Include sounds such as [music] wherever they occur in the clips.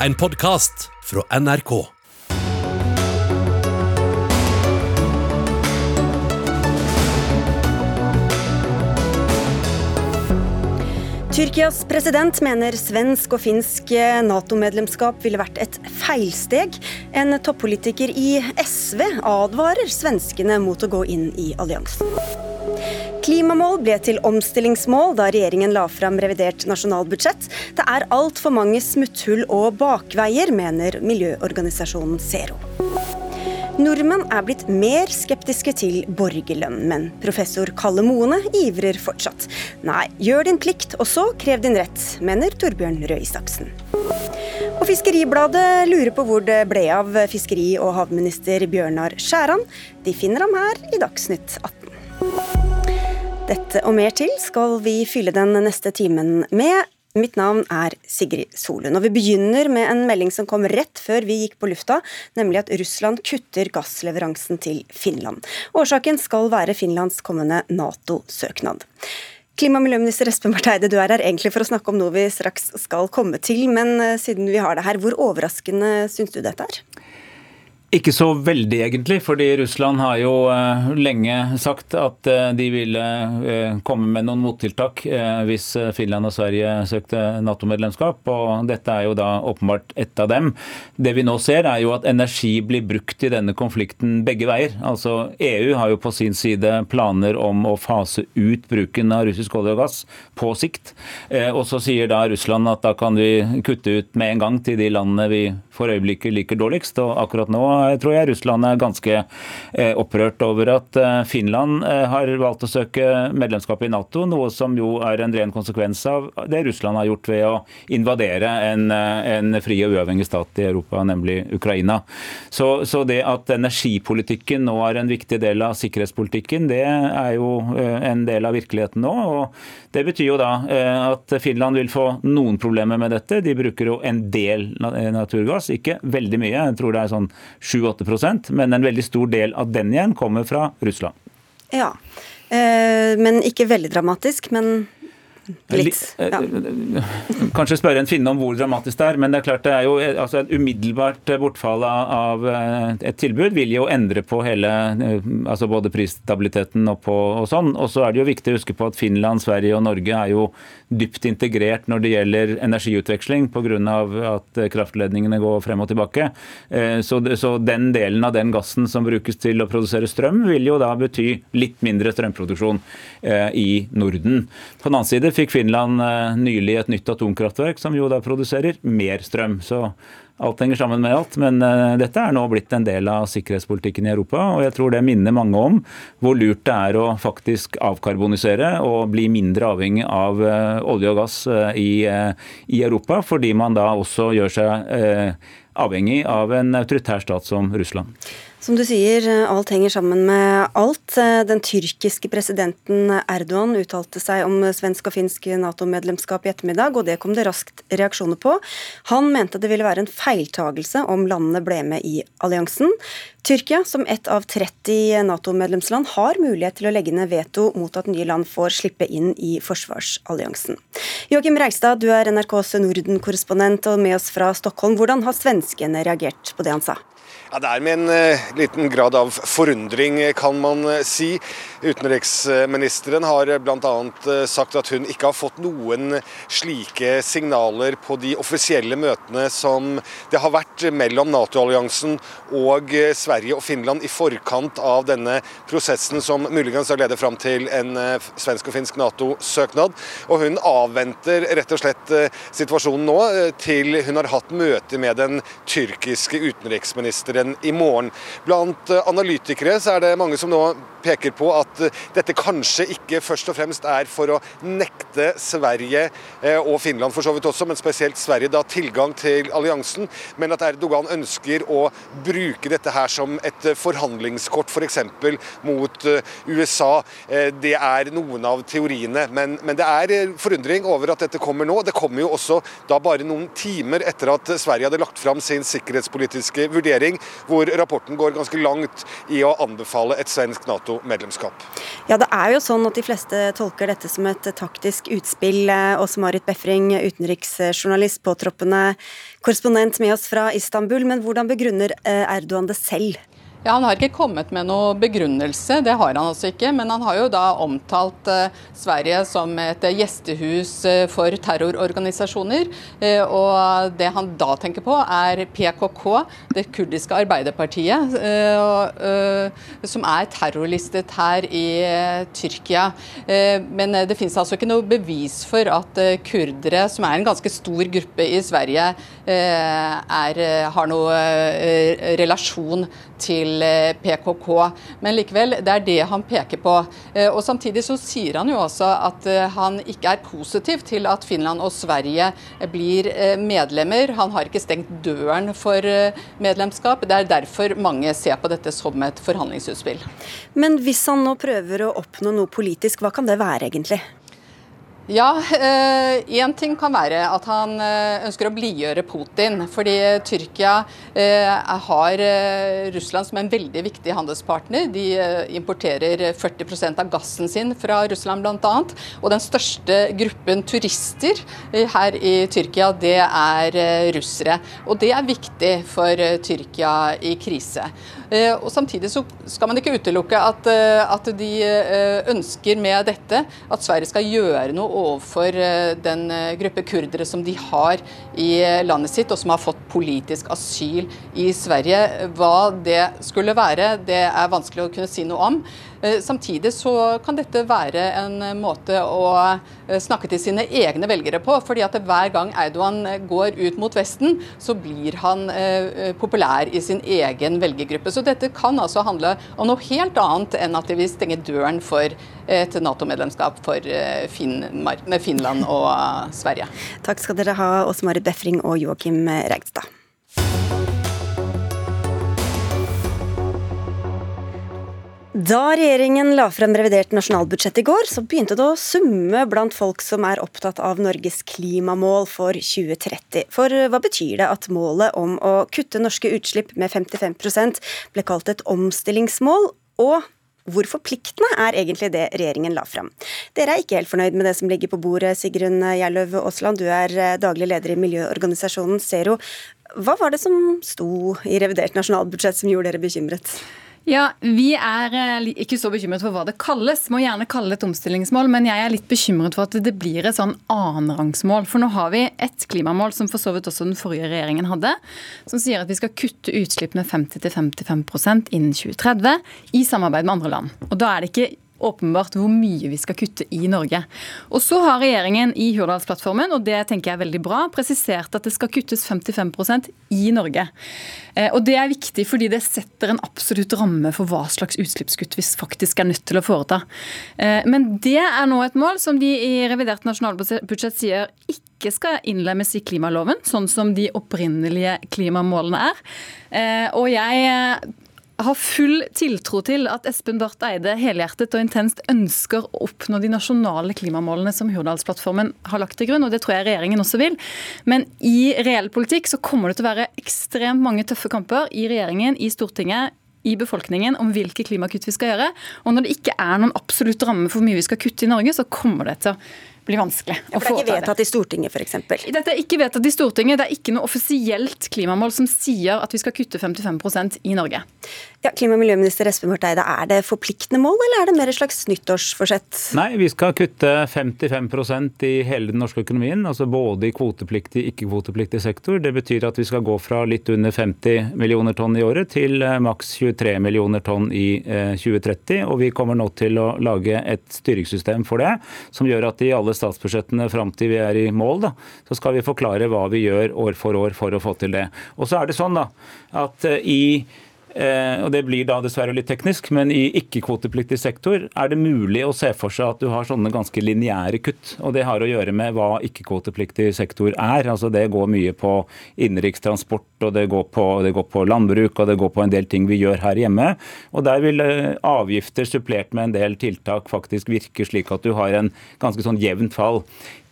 en podkast fra NRK. Tyrkias president mener svensk og finsk Nato-medlemskap ville vært et feilsteg. En toppolitiker i SV advarer svenskene mot å gå inn i alliansen. Klimamål ble til omstillingsmål da regjeringen la fram revidert nasjonalbudsjett. Det er altfor mange smutthull og bakveier, mener miljøorganisasjonen Zero. Nordmenn er blitt mer skeptiske til borgerlønn, men professor Kalle Moene ivrer fortsatt. Nei, gjør din plikt, og så krev din rett, mener Torbjørn Røe Isaksen. Og Fiskeribladet lurer på hvor det ble av fiskeri- og havminister Bjørnar Skjæran. De finner ham her i Dagsnytt 18. Dette og mer til skal vi fylle den neste timen med. Mitt navn er Sigrid Solund, og vi begynner med en melding som kom rett før vi gikk på lufta, nemlig at Russland kutter gassleveransen til Finland. Årsaken skal være Finlands kommende Nato-søknad. Klima- og miljøminister Espen Barth Eide, du er her egentlig for å snakke om noe vi straks skal komme til, men eh, siden vi har det her, hvor overraskende syns du dette er? Ikke så veldig, egentlig. fordi Russland har jo uh, lenge sagt at uh, de ville uh, komme med noen mottiltak hvis Finland og Sverige søkte Nato-medlemskap. og Dette er jo da åpenbart ett av dem. Det vi nå ser, er jo at energi blir brukt i denne konflikten begge veier. Altså EU har jo på sin side planer om å fase ut bruken av russisk olje og gass på sikt. og så sier da Russland at da kan vi kutte ut med en gang til de landene vi for øyeblikket liker dårligst. og akkurat nå tror jeg Russland er ganske eh, opprørt over at eh, Finland eh, har valgt å søke medlemskap i Nato, noe som jo er en ren konsekvens av det Russland har gjort ved å invadere en, en fri og uavhengig stat i Europa, nemlig Ukraina. Så, så, det at energipolitikken nå er en viktig del av sikkerhetspolitikken, det er jo en del av virkeligheten nå. og Det betyr jo da at Finland vil få noen problemer med dette. De bruker jo en del naturgass, ikke veldig mye. Jeg tror det er sånn 7-8% men en veldig stor del av den igjen kommer fra Russland. Ja, eh, men ikke veldig dramatisk. men Litt. Eh, ja. Kanskje spørre en finne om hvor dramatisk det er, men det er klart det er jo eh, altså et umiddelbart bortfall av et tilbud vil jo endre på hele altså både prisstabiliteten og, på, og sånn. Og så er det jo viktig å huske på at Finland, Sverige og Norge er jo dypt integrert når det gjelder energiutveksling pga. at kraftledningene går frem og tilbake. Eh, så, så, den delen av den gassen som brukes til å produsere strøm, vil jo da bety litt mindre strømproduksjon eh, i Norden. På den annen side fikk Finland eh, nylig et nytt atomkraftverk som jo da produserer mer strøm. Så Alt henger sammen med alt, men uh, dette er nå blitt en del av sikkerhetspolitikken i Europa. og Jeg tror det minner mange om hvor lurt det er å faktisk avkarbonisere og bli mindre avhengig av uh, olje og gass i, i, Europa, fordi man da også gjør seg avhengig av en autoritær stat som Russland. Som du sier, alt henger sammen med alt. Den tyrkiske presidenten Erdogan uttalte seg om svensk og finsk Nato-medlemskap i ettermiddag, og det kom det raskt reaksjoner på. Han mente det ville være en feiltagelse om landene ble med i alliansen. Tyrkia, som ett av 30 Nato-medlemsland, har mulighet til å legge ned veto mot at nye land får slippe inn i forsvarsalliansen. Joakim Reigstad, du er NRKs Norden-korrespondent og med oss fra Stockholm. Hvordan har svenskene reagert på det han sa? Ja, Det er med en uh, liten grad av forundring, kan man uh, si. Utenriksministeren har bl.a. Sagt at hun ikke har fått noen slike signaler på de offisielle møtene som det har vært mellom Nato-alliansen og Sverige og Finland i forkant av denne prosessen som muligens har ledet fram til en svensk og finsk Nato-søknad. Og hun avventer rett og slett situasjonen nå til hun har hatt møte med den tyrkiske utenriksministeren lederen i morgen. Blant eh, analytikere så er det mange som nå peker på at eh, dette kanskje ikke først og fremst er for å nekte Sverige eh, og Finland for så vidt også, men spesielt Sverige da tilgang til alliansen, men at Erdogan ønsker å bruke dette her som et forhandlingskort f.eks. For mot USA. Det er noen av teoriene, men, men, det er forundring over at dette kommer nå. Det kommer jo også da bare noen timer etter at Sverige hadde lagt fram sin sikkerhetspolitiske vurdering hvor rapporten går ganske langt i å anbefale et svensk Nato-medlemskap. Ja, det er jo sånn at de fleste tolker dette som et taktisk utspill. Åse Marit Befring, utenriksjournalist, påtroppende korrespondent med oss fra Istanbul. Men hvordan begrunner Erdogan det selv? Ja, Han har ikke kommet med noe begrunnelse, det har han altså ikke. Men han har jo da omtalt eh, Sverige som et gjestehus eh, for terrororganisasjoner. Eh, og det han da tenker på er PKK, det kurdiske arbeiderpartiet, eh, eh, som er terrorlistet her i eh, Tyrkia. men det finnes altså ikke noe bevis for at kurdere, som er en ganske stor gruppe i Sverige, er, har noe relasjon til eh, PKK. Men likevel, det er det han peker på. Eh, og Samtidig så sier han jo også at eh, han ikke er positiv til at Finland og Sverige blir medlemmer. Han har ikke stengt døren for medlemskap. Det er derfor mange ser på dette som et forhandlingsutspill. Men hvis han nå prøver å oppnå noe politisk, hva kan det være egentlig? Ja, én eh, ting kan være at han eh, ønsker å blidgjøre Putin. Fordi Tyrkia eh, har Russland som en veldig viktig handelspartner. De importerer 40% av gassen sin fra Russland bl.a. Og den største gruppen turister her i Tyrkia, det er russere. Og det er viktig for Tyrkia i krise. Og Samtidig så skal man ikke utelukke at, at de ønsker med dette at Sverige skal gjøre noe overfor eh, den eh, gruppe kurdere som de har i eh, landet sitt, og som har fått politisk asyl i Sverige. Hva det skulle være, det er vanskelig å kunne si noe om. Samtidig så kan dette være en måte å snakke til sine egne velgere på. fordi at hver gang Eidogan går ut mot Vesten, så blir han populær i sin egen velgergruppe. Så dette kan altså handle om noe helt annet enn at de vil stenge døren for et Nato-medlemskap for Finland og Sverige. Takk skal dere ha, Åse Marit Befring og Joakim Reigstad. Da regjeringen la frem revidert nasjonalbudsjett i går, så begynte det å summe blant folk som er opptatt av Norges klimamål for 2030. For hva betyr det at målet om å kutte norske utslipp med 55% ble kalt et omstillingsmål, og hvor forpliktende er egentlig det regjeringen la fram? Dere er ikke helt fornøyd med det som ligger på bordet, Sigrun Gjerløv Aasland. Du er eh, daglig leder i miljøorganisasjonen Zero. Hva var det som sto i revidert nasjonalbudsjett som gjorde dere bekymret? Ja, Vi er eh, ikke så bekymret for hva det kalles. Må gjerne kalle det et omstillingsmål, men jeg er litt bekymret for at det blir et sånn annenrangsmål. For nå har vi et klimamål som for så vidt også den forrige regjeringen hadde, som sier at vi skal kutte utslipp med 50-55% innen 2030 i samarbeid med andre land. Og da er det ikke åpenbart hvor mye vi skal kutte i Norge. Og så har regjeringen i Hurdalsplattformen, og det tenker jeg er veldig bra, presisert at det skal kuttes 55% i Norge. Eh, og det er viktig fordi det setter en absolutt ramme for hva slags utslippskutt vi faktisk er nødt til å foreta. Eh, men det er nå et mål som de i revidert nasjonalbudsjett sier ikke skal innlemmes i klimaloven, sånn som de opprinnelige klimamålene er. Eh, og jeg har full tiltro til at Espen Barth Eide helhjertet og intenst ønsker å oppnå de nasjonale klimamålene som Hurdalsplattformen har lagt til grunn, og det tror jeg regjeringen også vil. Men i reell politikk så kommer det til å være ekstremt mange tøffe kamper i regjeringen, i Stortinget, i befolkningen om hvilke klimakutt vi skal gjøre. Og når det ikke er noen absolutt ramme for hvor mye vi skal kutte i Norge, så kommer det til å blir vanskelig ja, til. Det er ikke vedtatt i Stortinget f.eks.? Dette er ikke vedtatt i Stortinget. Det er ikke noe offisielt klimamål som sier at vi skal kutte 55% i Norge. Ja, klima- og miljøminister Espen Barth Eide, Er det forpliktende mål, eller er det mer et slags nyttårsforsett? Nei, vi skal kutte 55% i hele den norske økonomien. altså Både i kvotepliktig og ikke-kvotepliktig sektor. Det betyr at vi skal gå fra litt under 50 millioner tonn i året til eh, maks 23 millioner tonn i 2030. Eh, og vi kommer nå til å lage et styringssystem for det, som gjør at i alle statsbudsjettene fram til vi er i mål, da, så skal vi forklare hva vi gjør år for år for å få til det. Og så er det sånn da, at eh, i og Det blir da dessverre litt teknisk, men i ikke-kvotepliktig sektor er det mulig å se for seg at du har sånne ganske lineære kutt. og Det har å gjøre med hva ikke-kvotepliktig sektor er. altså Det går mye på innenrikstransport, og det går, på, det går på landbruk og det går på en del ting vi gjør her hjemme. og Der vil eh, avgifter supplert med en del tiltak faktisk virke slik at du har en ganske sånn jevnt fall.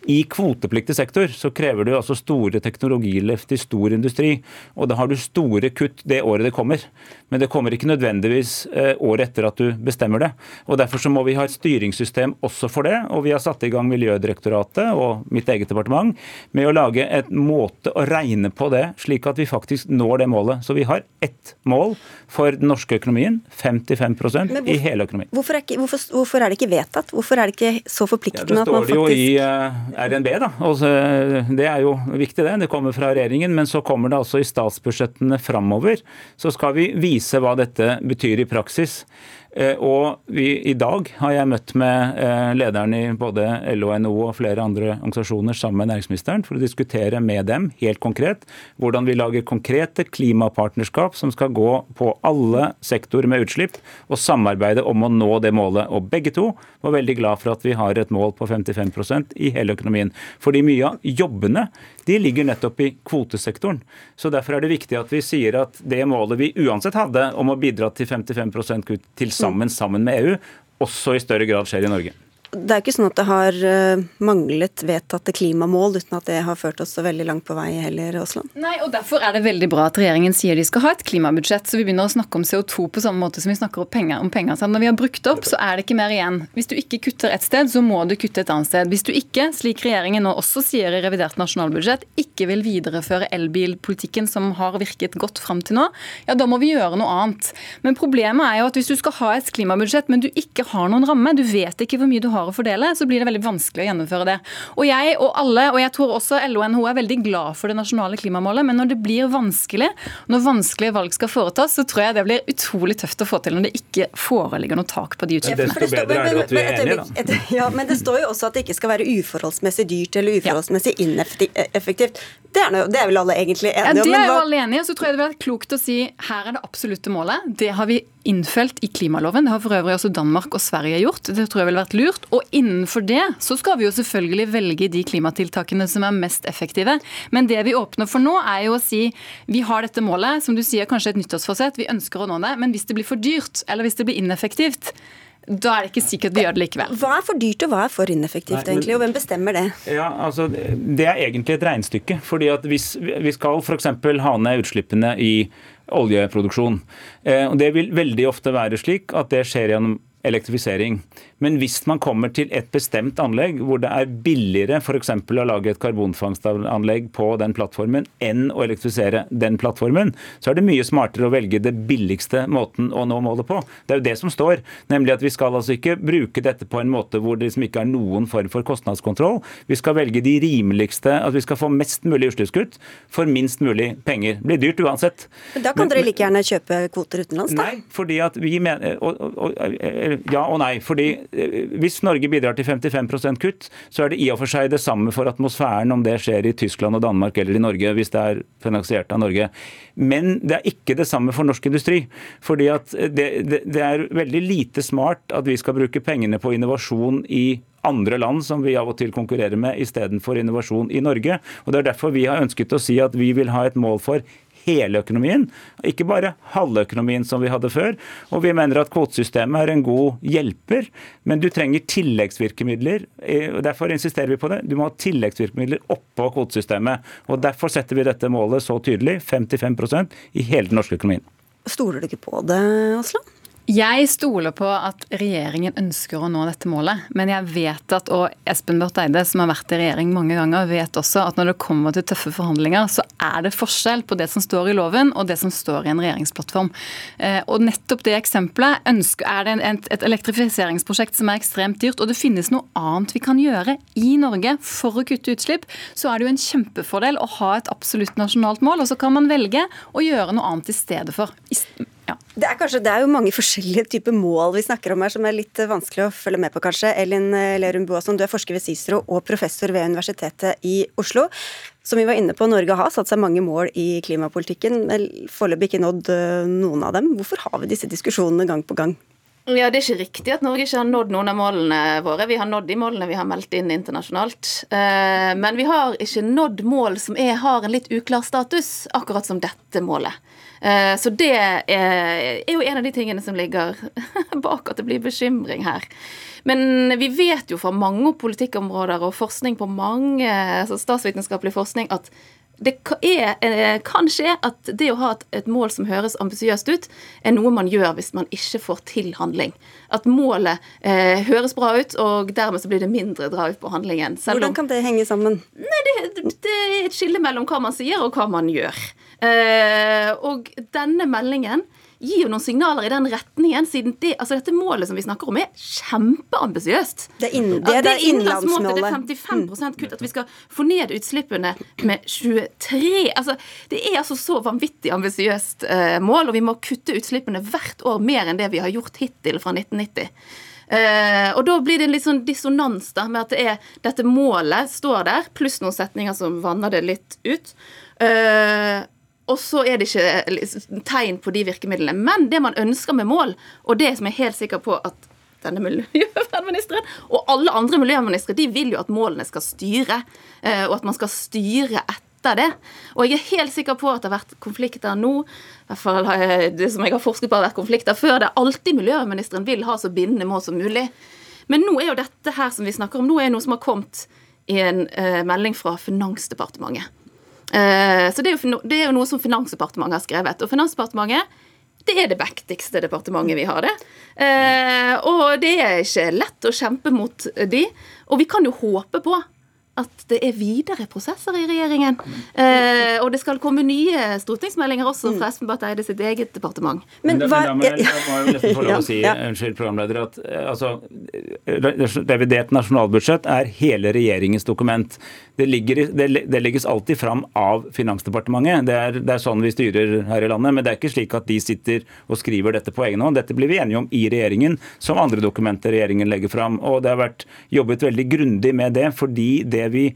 I kvotepliktig sektor så krever du altså store teknologiløft i stor industri. Og da har du store kutt det året det kommer. Men det kommer ikke nødvendigvis eh, året etter at du bestemmer det. Og Derfor så må vi ha et styringssystem også for det. Og vi har satt i gang Miljødirektoratet og mitt eget departement med å lage et måte å regne på det, slik at vi faktisk når det målet. Så vi har ett mål for den norske økonomien. 55 hvorfor, i hele økonomien. Hvorfor er, ikke, hvorfor, hvorfor er, det ikke vedtatt? Hvorfor er det ikke så forpliktende ja, at man faktisk Det står det jo i eh, RNB, da. Også, det er jo viktig, det. Det kommer fra regjeringen. Men så kommer det altså i statsbudsjettene framover. Så skal vi vise hva dette betyr i praksis. Eh, og vi, I dag har jeg møtt med eh, lederen i både LO NHO og flere andre organisasjoner sammen med næringsministeren for å diskutere med dem helt konkret hvordan vi lager konkrete klimapartnerskap som skal gå på alle sektorer med utslipp og samarbeide om å nå det målet. Og begge to var veldig glad for at vi har et mål på 55% i hele økonomien. Fordi mye av jobbene de ligger nettopp i kvotesektoren. Så Derfor er det viktig at vi sier at det målet vi uansett hadde om å bidra til 55 kutt til sammen, sammen med EU, også i større grad skjer i Norge det er ikke sånn at det har eh, manglet vedtatte klimamål uten at det har ført oss så veldig langt på vei heller, Aasland? Nei, og Derfor er det veldig bra at regjeringen sier de skal ha et klimabudsjett. Så vi begynner å snakke om CO2 på samme måte som vi snakker om penger. Om penger. Så når vi har brukt opp, så er det ikke mer igjen. Hvis du ikke kutter et sted, så må du kutte et annet sted. Hvis du ikke, slik regjeringen nå også sier i revidert nasjonalbudsjett, ikke vil videreføre elbilpolitikken som har virket godt fram til nå, ja da må vi gjøre noe annet. Men problemet er jo at hvis du skal ha et klimabudsjett, men du ikke har noen ramme, du vet ikke hvor mye du har å fordele, så blir det veldig vanskelig å gjennomføre det. Og jeg og alle, og jeg tror også LO og NHO er veldig glad for det nasjonale klimamålet, men når det blir vanskelig, når vanskelige valg skal foretas, så tror jeg det blir utrolig tøft å få til når det ikke foreligger noe tak på de utslippene. Desto bedre er det at vi er enige, da. Ja, men det står jo også at det ikke skal være uforholdsmessig dyrt eller uforholdsmessig ineffektivt. Det er, noe, det er vel alle egentlig enige om? Ja, det er jo alle enige, så tror jeg det vil være klokt å si her er det absolutte målet. Det har vi innfelt i klimaloven. Det har for øvrig også Danmark og Sverige gjort. Det tror jeg ville vært lurt. Og innenfor det så skal vi jo selvfølgelig velge de klimatiltakene som er mest effektive. Men det vi åpner for nå, er jo å si vi har dette målet, som du sier kanskje et nyttårsforsett, vi ønsker å nå det. Men hvis det blir for dyrt, eller hvis det blir ineffektivt, da er det ikke sikkert vi gjør det likevel. Hva er for dyrt og hva er for ineffektivt, Nei, men, egentlig, og hvem bestemmer det? Ja, altså, Det er egentlig et regnestykke. fordi at Hvis vi skal f.eks. ha ned utslippene i oljeproduksjon. Eh, Det vil veldig ofte være slik at det skjer gjennom elektrifisering. Men hvis man kommer til et bestemt anlegg hvor det er billigere f.eks. å lage et karbonfangstanlegg på den plattformen enn å elektrifisere den plattformen, så er det mye smartere å velge det billigste måten å nå målet på. Det er jo det som står, nemlig at vi skal altså ikke bruke dette på en måte hvor det liksom ikke er noen form for kostnadskontroll. Vi skal velge de rimeligste, at vi skal få mest mulig utslippskutt for minst mulig penger. Det blir dyrt uansett. Men da kan dere like gjerne kjøpe kvoter utenlands, da? Nei, fordi at vi mener og, og, og, Ja og nei. fordi hvis Norge bidrar til 55% kutt, så er det i og for seg det samme for atmosfæren om det skjer i Tyskland og Danmark eller i Norge, hvis det er finansiert av Norge. Men det er ikke det samme for norsk industri. fordi at det, det, det er veldig lite smart at vi skal bruke pengene på innovasjon i andre land som vi av og til konkurrerer med, istedenfor innovasjon i Norge. Og Det er derfor vi har ønsket å si at vi vil ha et mål for hele økonomien, ikke bare halve økonomien som vi hadde før. Og vi mener at kvotesystemet er en god hjelper, men du trenger tilleggsvirkemidler. Eh, og Derfor insisterer vi på det. Du må ha tilleggsvirkemidler oppå kvotesystemet. Og Derfor setter vi dette målet så tydelig, 55% i hele den norske økonomien. Stoler du ikke på det, Aasland? Jeg stoler på at regjeringen ønsker å nå dette målet. Men jeg vet at, og Espen Barth Eide, som har vært i regjering mange ganger, vet også at når det kommer til tøffe forhandlinger, så er det forskjell på det som står i loven og det som står i en regjeringsplattform. Eh, og nettopp det eksempelet er det et elektrifiseringsprosjekt som er ekstremt dyrt, og det finnes noe annet vi kan gjøre i Norge for å kutte utslipp, så er det jo en kjempefordel å ha et absolutt nasjonalt mål, og så kan man velge å gjøre noe annet i stedet for. Ja. Det, er kanskje, det er jo mange forskjellige typer mål vi snakker om her, som er litt vanskelig å følge med på, kanskje. Elin eh, Lerum Boasson, du er forsker ved CICERO og professor ved Universitetet i Oslo. Som vi var inne på, Norge har satt seg mange mål i klimapolitikken, men foreløpig ikke nådd eh, noen av dem. Hvorfor har vi disse diskusjonene gang på gang? Ja, Det er ikke riktig at Norge ikke har nådd noen av målene våre. Vi har nådd de målene vi har meldt inn internasjonalt. Eh, men vi har ikke nådd mål som er, har en litt uklar status, akkurat som dette målet. Eh, så det er, jo en av de tingene som ligger [laughs] bak at det blir bekymring her. Men vi vet jo fra mange politikkområder og forskning på mange, altså statsvitenskapelig forskning, at det er, eh, kan skje at det å ha et, mål som høres ambisiøst ut, er noe man gjør hvis man ikke får til handling. At målet eh, høres bra ut, og dermed så blir det mindre drive på handlingen. Hvordan kan det henge sammen? Nei, det, det, er et skille mellom hva man sier og hva man gjør. Eh, og denne meldingen gir jo noen signaler i den retningen, siden det, altså dette målet som vi snakker om, er kjempeambisiøst. Det, inn, det, det er innlandsmålet. Det er 55 kutt. At vi skal få ned utslippene med 23 altså, Det er altså så vanvittig ambisiøst eh, mål, og vi må kutte utslippene hvert år mer enn det vi har gjort hittil fra 1990. Uh, og da blir det en litt sånn dissonans da, med at det er, dette målet står der, pluss noen setninger som vanner det litt ut. Eh, og så er det ikke eh, tegn på de virkemidlene. Men det man ønsker med mål, og det som jeg er helt sikker på at denne miljøvernministeren og alle andre miljøvernministre de vil jo at målene skal styre, eh, og at man skal styre etter det. Og jeg er helt sikker på at det har vært konflikter nå, i hvert fall det som jeg har forsket på har vært konflikter før, Det er alltid miljøvernministeren vil ha så bindende mål som mulig. Men nå er jo dette her som vi snakker om, nå er noe som har kommet i en melding fra Finansdepartementet. Eh, så det er, jo, det er, jo, noe som Finansdepartementet har skrevet. Og Finansdepartementet det er det mektigste departementet vi har, det. Eh, og det er ikke lett å kjempe mot de. Og vi kan jo håpe på at det er videre prosesser i regjeringen. Eh, og det skal komme nye stortingsmeldinger også fra Espen Barth Eide sitt eget departement. Men, men, hva, men da, jeg, jeg må jo nesten få lov å si, ja, ja. unnskyld programleder, at eh, altså, revidert nasjonalbudsjett er hele regjeringens dokument. Det, ligger, det, det legges alltid fram av Finansdepartementet. Det er, det er, sånn vi styrer her i landet. Men det er ikke slik at de sitter og skriver dette på egen hånd. Dette blir vi enige om i regjeringen, som andre dokumenter regjeringen legger fram. Og det har vært jobbet veldig grundig med det, fordi det vi,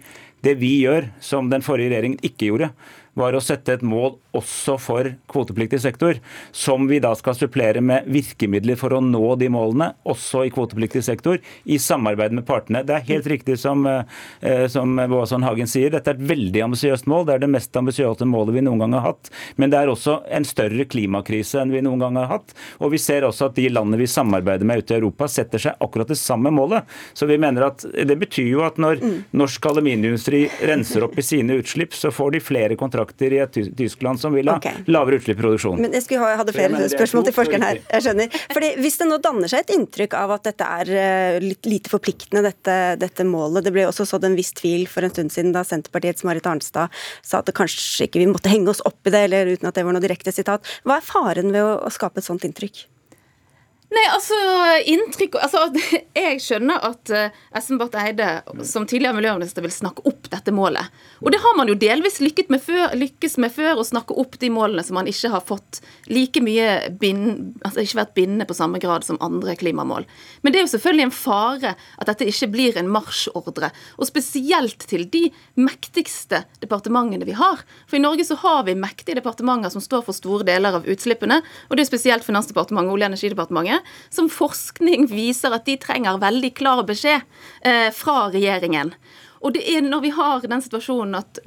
det vi gjør, som den forrige regjeringen ikke gjorde, var å sette et mål også for kvotepliktig sektor, som vi da skal supplere med virkemidler for å nå de målene, også i kvotepliktig sektor, i samarbeid med partene. Det er helt riktig som, eh, som Boasson Hagen sier, dette er et veldig ambisiøst mål. Det er det mest ambisiøse målet vi noen gang har hatt. Men det er også en større klimakrise enn vi noen gang har hatt. Og vi ser også at de landene vi samarbeider med ute i Europa, setter seg akkurat det samme målet. Så vi mener at det betyr jo at når norsk aluminiumsindustri renser opp i sine utslipp, så får de flere kontrakter i et Tyskland som vil ha okay. lavere utslipp i produksjonen. Men jeg skulle ha, hadde flere jeg spørsmål til forskeren her. Jeg skjønner. Fordi Hvis det nå danner seg et inntrykk av at dette er eh, litt lite forpliktende, dette, dette målet Det ble også sådd en viss tvil for en stund siden da Senterpartiets Marit Arnstad sa at det kanskje ikke vi måtte henge oss opp i det, eller uten at det var noe direkte sitat. Hva er faren ved å, å skape et sånt inntrykk? Nei, altså, inntrykk altså, [laughs] Jeg skjønner at uh, Espen Barth Eide som tidligere miljøminister vil snakke opp dette målet. Og det har man jo delvis med før, lykkes med før, å snakke opp de målene som man ikke har fått like mye bind, altså ikke vært bindende på samme grad som andre klimamål. Men det er jo selvfølgelig en fare at dette ikke blir en marsjordre. Og spesielt til de mektigste departementene vi har. For i Norge så har vi mektige departementer som står for store deler av utslippene. Og det er spesielt Finansdepartementet og Olje- og energidepartementet som forskning viser at de trenger veldig klar beskjed eh, fra regjeringen. Og det er når vi har den situasjonen at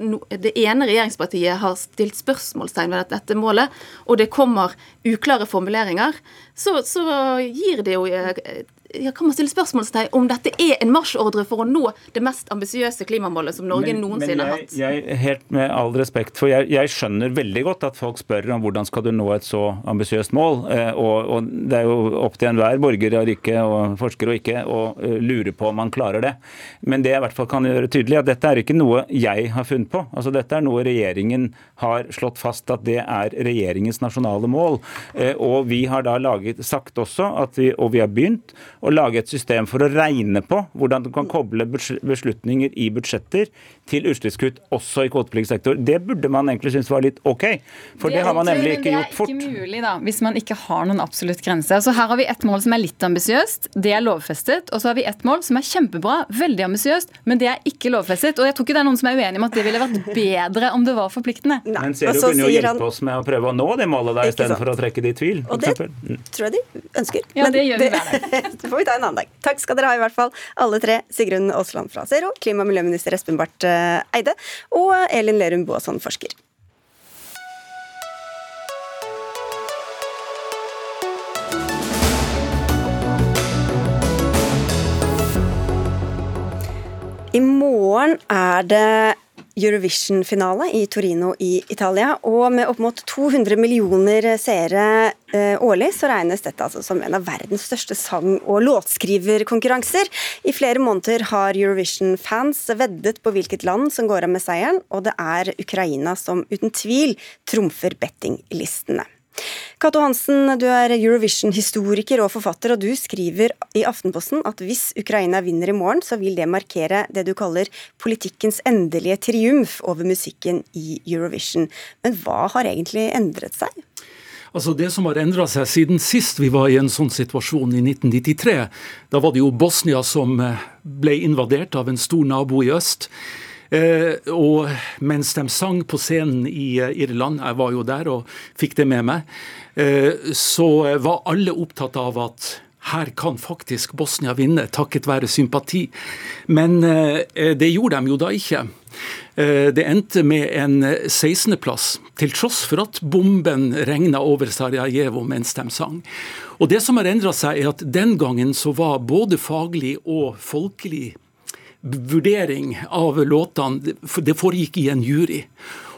det ene regjeringspartiet har stilt spørsmålstegn ved dette målet, og det kommer uklare formuleringer, så, så gir det jo eh, ja, kan man stille spørsmålstegn om dette er en marsjordre for å nå det mest ambisiøse klimamålet som Norge men, noensinne har hatt? Jeg, jeg, helt med all respekt, for jeg, jeg, skjønner veldig godt at folk spør om hvordan skal du nå et så ambisiøst mål. Eh, og, og, Det er jo opp til enhver borger og ikke, og forsker og ikke å uh, lure på om man klarer det. Men det jeg i hvert fall kan gjøre tydelig, at dette er ikke noe jeg har funnet på. Altså Dette er noe regjeringen har slått fast at det er regjeringens nasjonale mål. Uh, og vi har da laget, sagt også, at vi, og vi har begynt å lage et system for å regne på hvordan du kan koble beslutninger i budsjetter til utslippskutt også i kvotepliktig sektor. Det burde man egentlig synes var litt OK, for det, det har man nemlig ikke gjort fort. Det er ikke mulig da, hvis man ikke har noen absolutt grense. Så Her har vi et mål som er litt ambisiøst, det er lovfestet. Og så har vi et mål som er kjempebra, veldig ambisiøst, men det er ikke lovfestet. Og jeg tror ikke det er noen som er uenig om at det ville vært bedre om det var forpliktende. Nei, men ser du kunne jo hjelpe han... oss med å prøve å nå det målet der, istedenfor å trekke det i tvil. Og det mm. tror jeg de ønsker. Ja, men det gjør vi hver det [laughs] får vi ta en annen dag. Takk skal dere ha i hvert fall, alle tre. Sigrun Aasland fra Zero, klima- og miljøminister Espen Barth eh, Eide og Elin Lerum Boasson, forsker. I morgen er det Eurovision-finale i Torino i Italia. Og med opp mot 200 millioner seere eh, årlig, så regnes dette altså som en av verdens største sang- og låtskriverkonkurranser. I flere måneder har Eurovision-fans veddet på hvilket land som går av med seieren, og det er Ukraina som uten tvil trumfer bettinglistene. Cato Hansen, du er Eurovision-historiker og forfatter, og du skriver i Aftenposten at hvis Ukraina vinner i morgen, så vil det markere det du kaller politikkens endelige triumf over musikken i Eurovision. Men hva har egentlig endret seg? Altså Det som har endra seg siden sist vi var i en sånn situasjon, i 1993, da var det jo Bosnia som eh, ble invadert av en stor nabo i øst. Eh, og mens de sang på scenen i eh, Irland, jeg var jo der og fikk det med meg, eh, så var alle opptatt av at her kan faktisk Bosnia vinne, takket være sympati. Men det gjorde de jo da ikke. Det endte med en 16.-plass, til tross for at bomben regna over Sarajevo mens de sang. Og Det som har endra seg, er at den gangen så var både faglig og folkelig vurdering av låtene, det foregikk i en jury.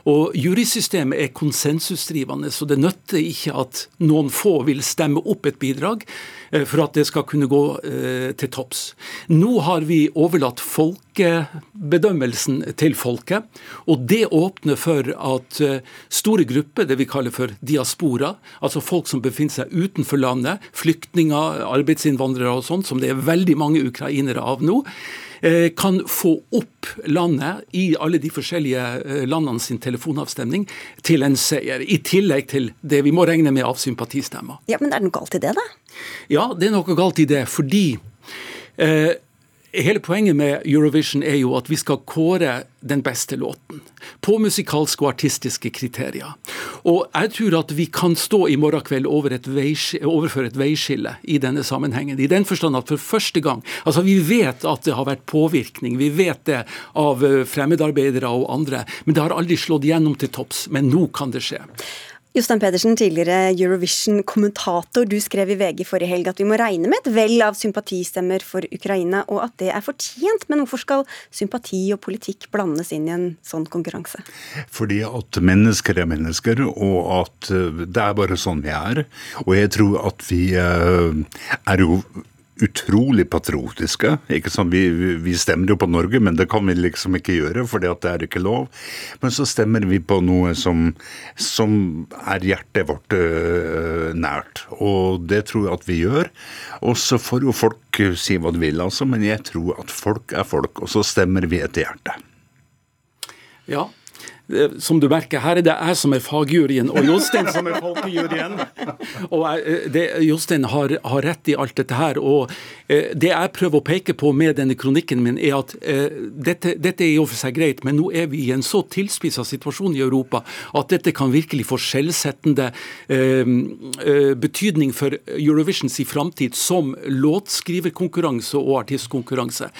Og Jurysystemet er konsensusdrivende, så det nytter ikke at noen få vil stemme opp et bidrag eh, for at det skal kunne gå eh, til topps. Nå har vi overlatt folkebedømmelsen til folket, og det åpner for at eh, store grupper, det vi kaller for diaspora, altså folk som befinner seg utenfor landet, flyktninger, arbeidsinnvandrere og sånn, som det er veldig mange ukrainere av nå, kan få opp landet i alle de forskjellige eh, landene sin telefonavstemning til en seier. I tillegg til det vi må regne med av sympatistemmer. Ja, Men er det noe galt i det, da? Ja, det er noe galt i det. Fordi eh, Hele poenget med Eurovision er jo at vi skal kåre den beste låten. På musikalske og artistiske kriterier. Og jeg tror at vi kan stå i morgen kveld over et overfor et veiskille i denne sammenhengen. I den forstand at for første gang Altså, vi vet at det har vært påvirkning, vi vet det av eh, fremmedarbeidere og andre, men det har aldri slått gjennom til topps. Men nå kan det skje. Jostein Pedersen, tidligere Eurovision-kommentator. Du skrev i VG forrige helg at vi må regne med et vel av sympatistemmer for Ukraina, og at det er fortjent. Men hvorfor skal sympati og politikk blandes inn i en sånn konkurranse? Fordi at mennesker er mennesker, og at eh, det er bare sånn vi er. Og jeg tror at vi eh, er jo utrolig patriotiske. ikke sånn, Vi, vi, stemmer jo på Norge, men det kan vi liksom ikke gjøre, for det er ikke lov. Men så stemmer vi på noe som, som er hjertet vårt øh, nært. Og det tror jeg at vi gjør. Og så får jo folk si hva de vil, altså, men jeg tror at folk er folk, og så stemmer vi etter hjertet. Ja, som du merker, her er det jeg som er fagjuryen, og Jostein som er folkejuryen. Og det, Jostein har, har, rett i alt dette her. og eh, Det jeg prøver å peke på med denne kronikken min, er at eh, dette, dette er i og for seg greit, men nå er vi i en så tilspissa situasjon i Europa at dette kan virkelig få skjellsettende eh, eh betydning for Eurovisions i framtid som låtskriverkonkurranse og artistkonkurranse.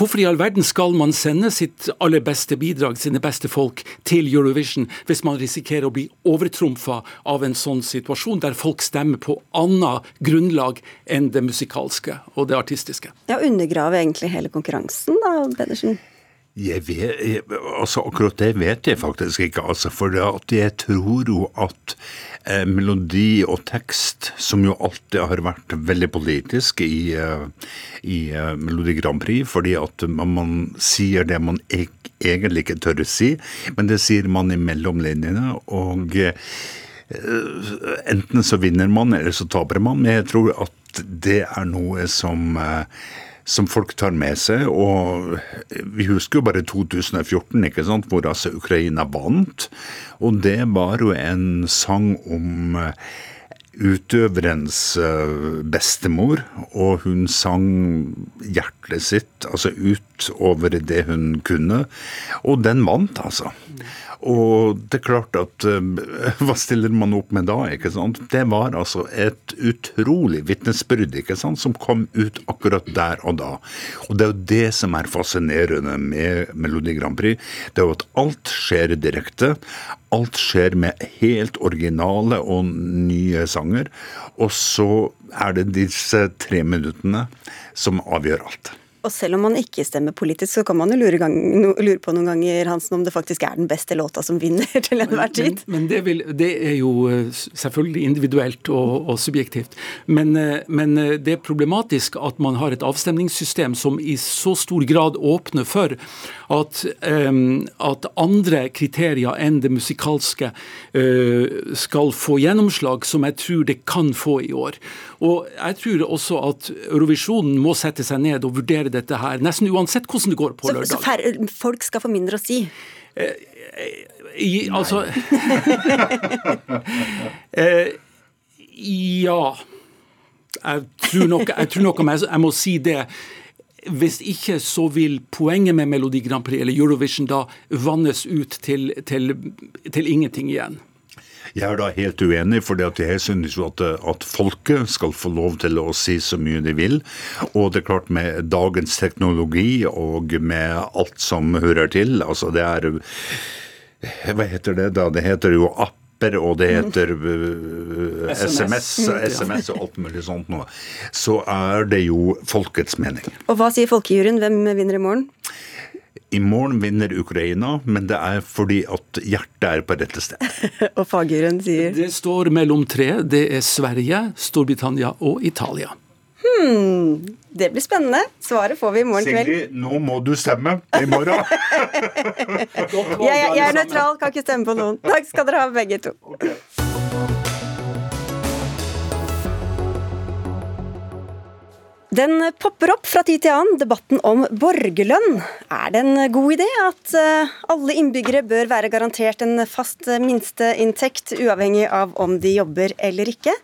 Hvorfor i all verden skal man sende sitt aller beste bidrag, sine beste folk, til Eurovision hvis man risikerer å bli overtrumfa av en sånn situasjon, der folk stemmer på annet grunnlag enn det musikalske og det artistiske? Ja, Undergrave egentlig hele konkurransen, da, Pedersen? Jeg vet, jeg, altså Akkurat det vet jeg faktisk ikke. altså For jeg tror jo at eh, melodi og tekst, som jo alltid har vært veldig politisk i, eh, i eh, Melodi Grand Prix, fordi at man, man sier det man e egentlig ikke tør å si, men det sier man i mellomlinjene. og eh, Enten så vinner man, eller så taper man. Men jeg tror at det er noe som som folk tar med seg. Og vi husker jo bare 2014, ikke sant, hvor altså Ukraina vant. Og det var jo en sang om utøverens bestemor, og hun sang hjertet sitt altså utover det hun kunne. Og den vant, altså. Og det er klart at uh, [laughs] Hva stiller man opp med da? ikke sant? Det var altså et utrolig vitnesbyrd ikke sant, som kom ut akkurat der og da. Og det er jo det som er fascinerende med Melodi Grand Prix. Det er jo at alt skjer direkte. Alt skjer med helt originale og nye sanger. Og så er det disse tre minuttene som avgjør alt. Og selv om man ikke stemmer politisk, så kan man jo lure, gang, lure på noen ganger Hansen, om det faktisk er den beste låta som vinner [laughs] til enhver tid. Men, men det, vil, det, er jo eh, selvfølgelig individuelt og, og subjektivt. Men, eh, men, eh, det er problematisk at man har et avstemningssystem som i så stor grad åpner for at, at andre kriterier enn det musikalske skal få gjennomslag, som jeg tror det kan få i år. Og jeg tror også at Eurovisjonen må sette seg ned og vurdere dette her, nesten uansett hvordan det går på så, lørdag. Så færre, folk skal få mindre å si? Eh, i, altså [laughs] eh, Ja. Jeg tror nok, jeg, tror nok jeg, jeg må si det. Hvis ikke så vil poenget med Melodi Grand Prix eller Eurovision da vannes ut til, til, til ingenting igjen. Jeg er da helt uenig, for jeg synes jo at, at, folket skal få lov til å si så mye de vil. Og det er klart med dagens teknologi og med alt som hører til, altså det er Hva heter det da? Det heter jo app og det heter uh, SMS, SMS og alt mulig sånt noe, så er det jo folkets mening. Og hva sier folkejuryen? Hvem vinner i morgen? I morgen vinner Ukraina, men det er fordi at hjertet er på rette sted. [laughs] og fagjuryen sier? Det står mellom tre. Det er Sverige, Storbritannia og Italia. Hmm, det blir spennende. Svaret får vi i morgen kveld. Sigrid, nå må du stemme i morgen. [laughs] jeg, jeg, jeg, er nøytral, kan ikke stemme på noen. Takk skal dere ha, begge to. Okay. Den popper opp fra tid til annen, debatten om borgerlønn. Er det en god idé at eh, alle innbyggere bør være garantert en fast minsteinntekt, uavhengig av om de jobber eller ikke?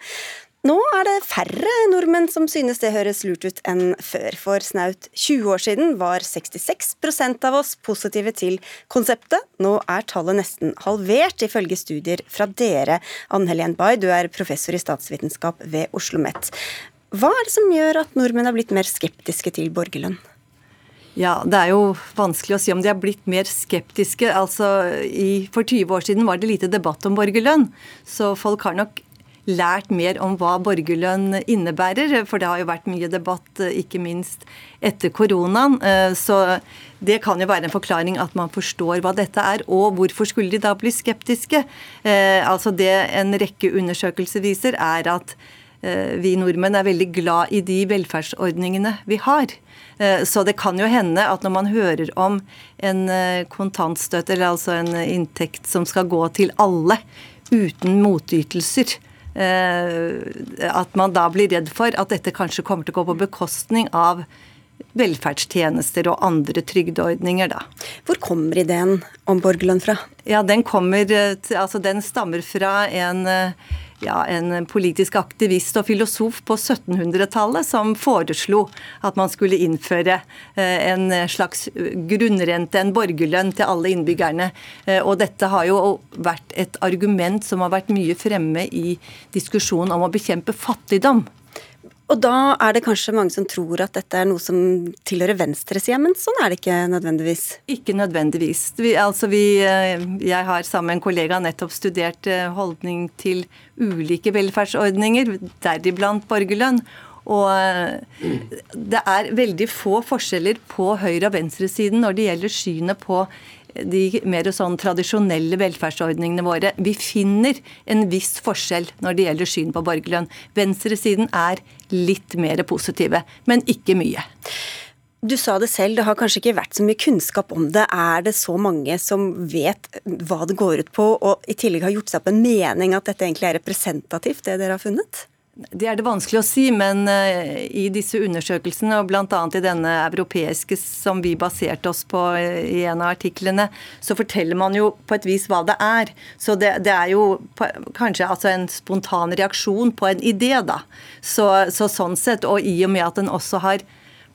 Nå er det færre nordmenn som synes det høres lurt ut enn før. For snaut 20 år siden var 66% av oss positive til konseptet. Nå er tallet nesten halvert, ifølge studier fra dere. Ann Helen Bay, du er professor i statsvitenskap ved Oslo OsloMet. Hva er det som gjør at nordmenn har blitt mer skeptiske til borgerlønn? Ja, Det er jo vanskelig å si om de har blitt mer skeptiske. Altså, i, For 20 år siden var det lite debatt om borgerlønn. Så folk har nok lært mer om hva borgerlønn innebærer. For det har jo vært mye debatt, ikke minst etter koronaen. Eh, så det kan jo være en forklaring at man forstår hva dette er. Og hvorfor skulle de da bli skeptiske? Eh, altså Det en rekke undersøkelser viser, er at Eh, vi nordmenn er veldig glad i de velferdsordningene vi har. Eh, så det kan jo hende at når man hører om en eh, kontantstøtte, eller altså en inntekt som skal gå til alle uten motytelser, at man da blir redd for at dette kanskje kommer til å gå på bekostning av velferdstjenester og andre trygdeordninger, da. Hvor kommer ideen om borgerlønn fra? Ja, Den kommer, altså den stammer fra en ja, en politisk aktivist og filosof på 1700-tallet som foreslo at man skulle innføre eh, en slags grunnrente, en borgerlønn, til alle innbyggerne. Eh, og dette har jo vært et argument som har vært mye fremme i diskusjonen om å bekjempe fattigdom. Og da er det kanskje mange som tror at dette er noe som tilhører venstresida, men sånn er det ikke nødvendigvis? Ikke nødvendigvis. Vi, altså vi, eh, jeg har sammen med en kollega nettopp studert eh, holdning til ulike velferdsordninger, deriblant borgerlønn. Og eh, det er veldig få forskjeller på høyre- og venstresiden når det gjelder synet på de mer sånn tradisjonelle velferdsordningene våre. Vi finner en viss forskjell når det gjelder syn på borgerlønn. Venstresiden er litt mer positive, men ikke mye. Du sa det selv, det har kanskje ikke vært så mye kunnskap om det. Er det så mange som vet hva det går ut på, og i tillegg har gjort seg opp en mening at dette egentlig er representativt, det dere har funnet? Det er det vanskelig å si, men uh, i disse undersøkelsene, og bl.a. i denne europeiske som vi baserte oss på uh, i en av artiklene, så forteller man jo på et vis hva det er. Så det, det er jo kanskje altså en spontan reaksjon på en idé, da. Så, så sånn sett, og i og med at den også har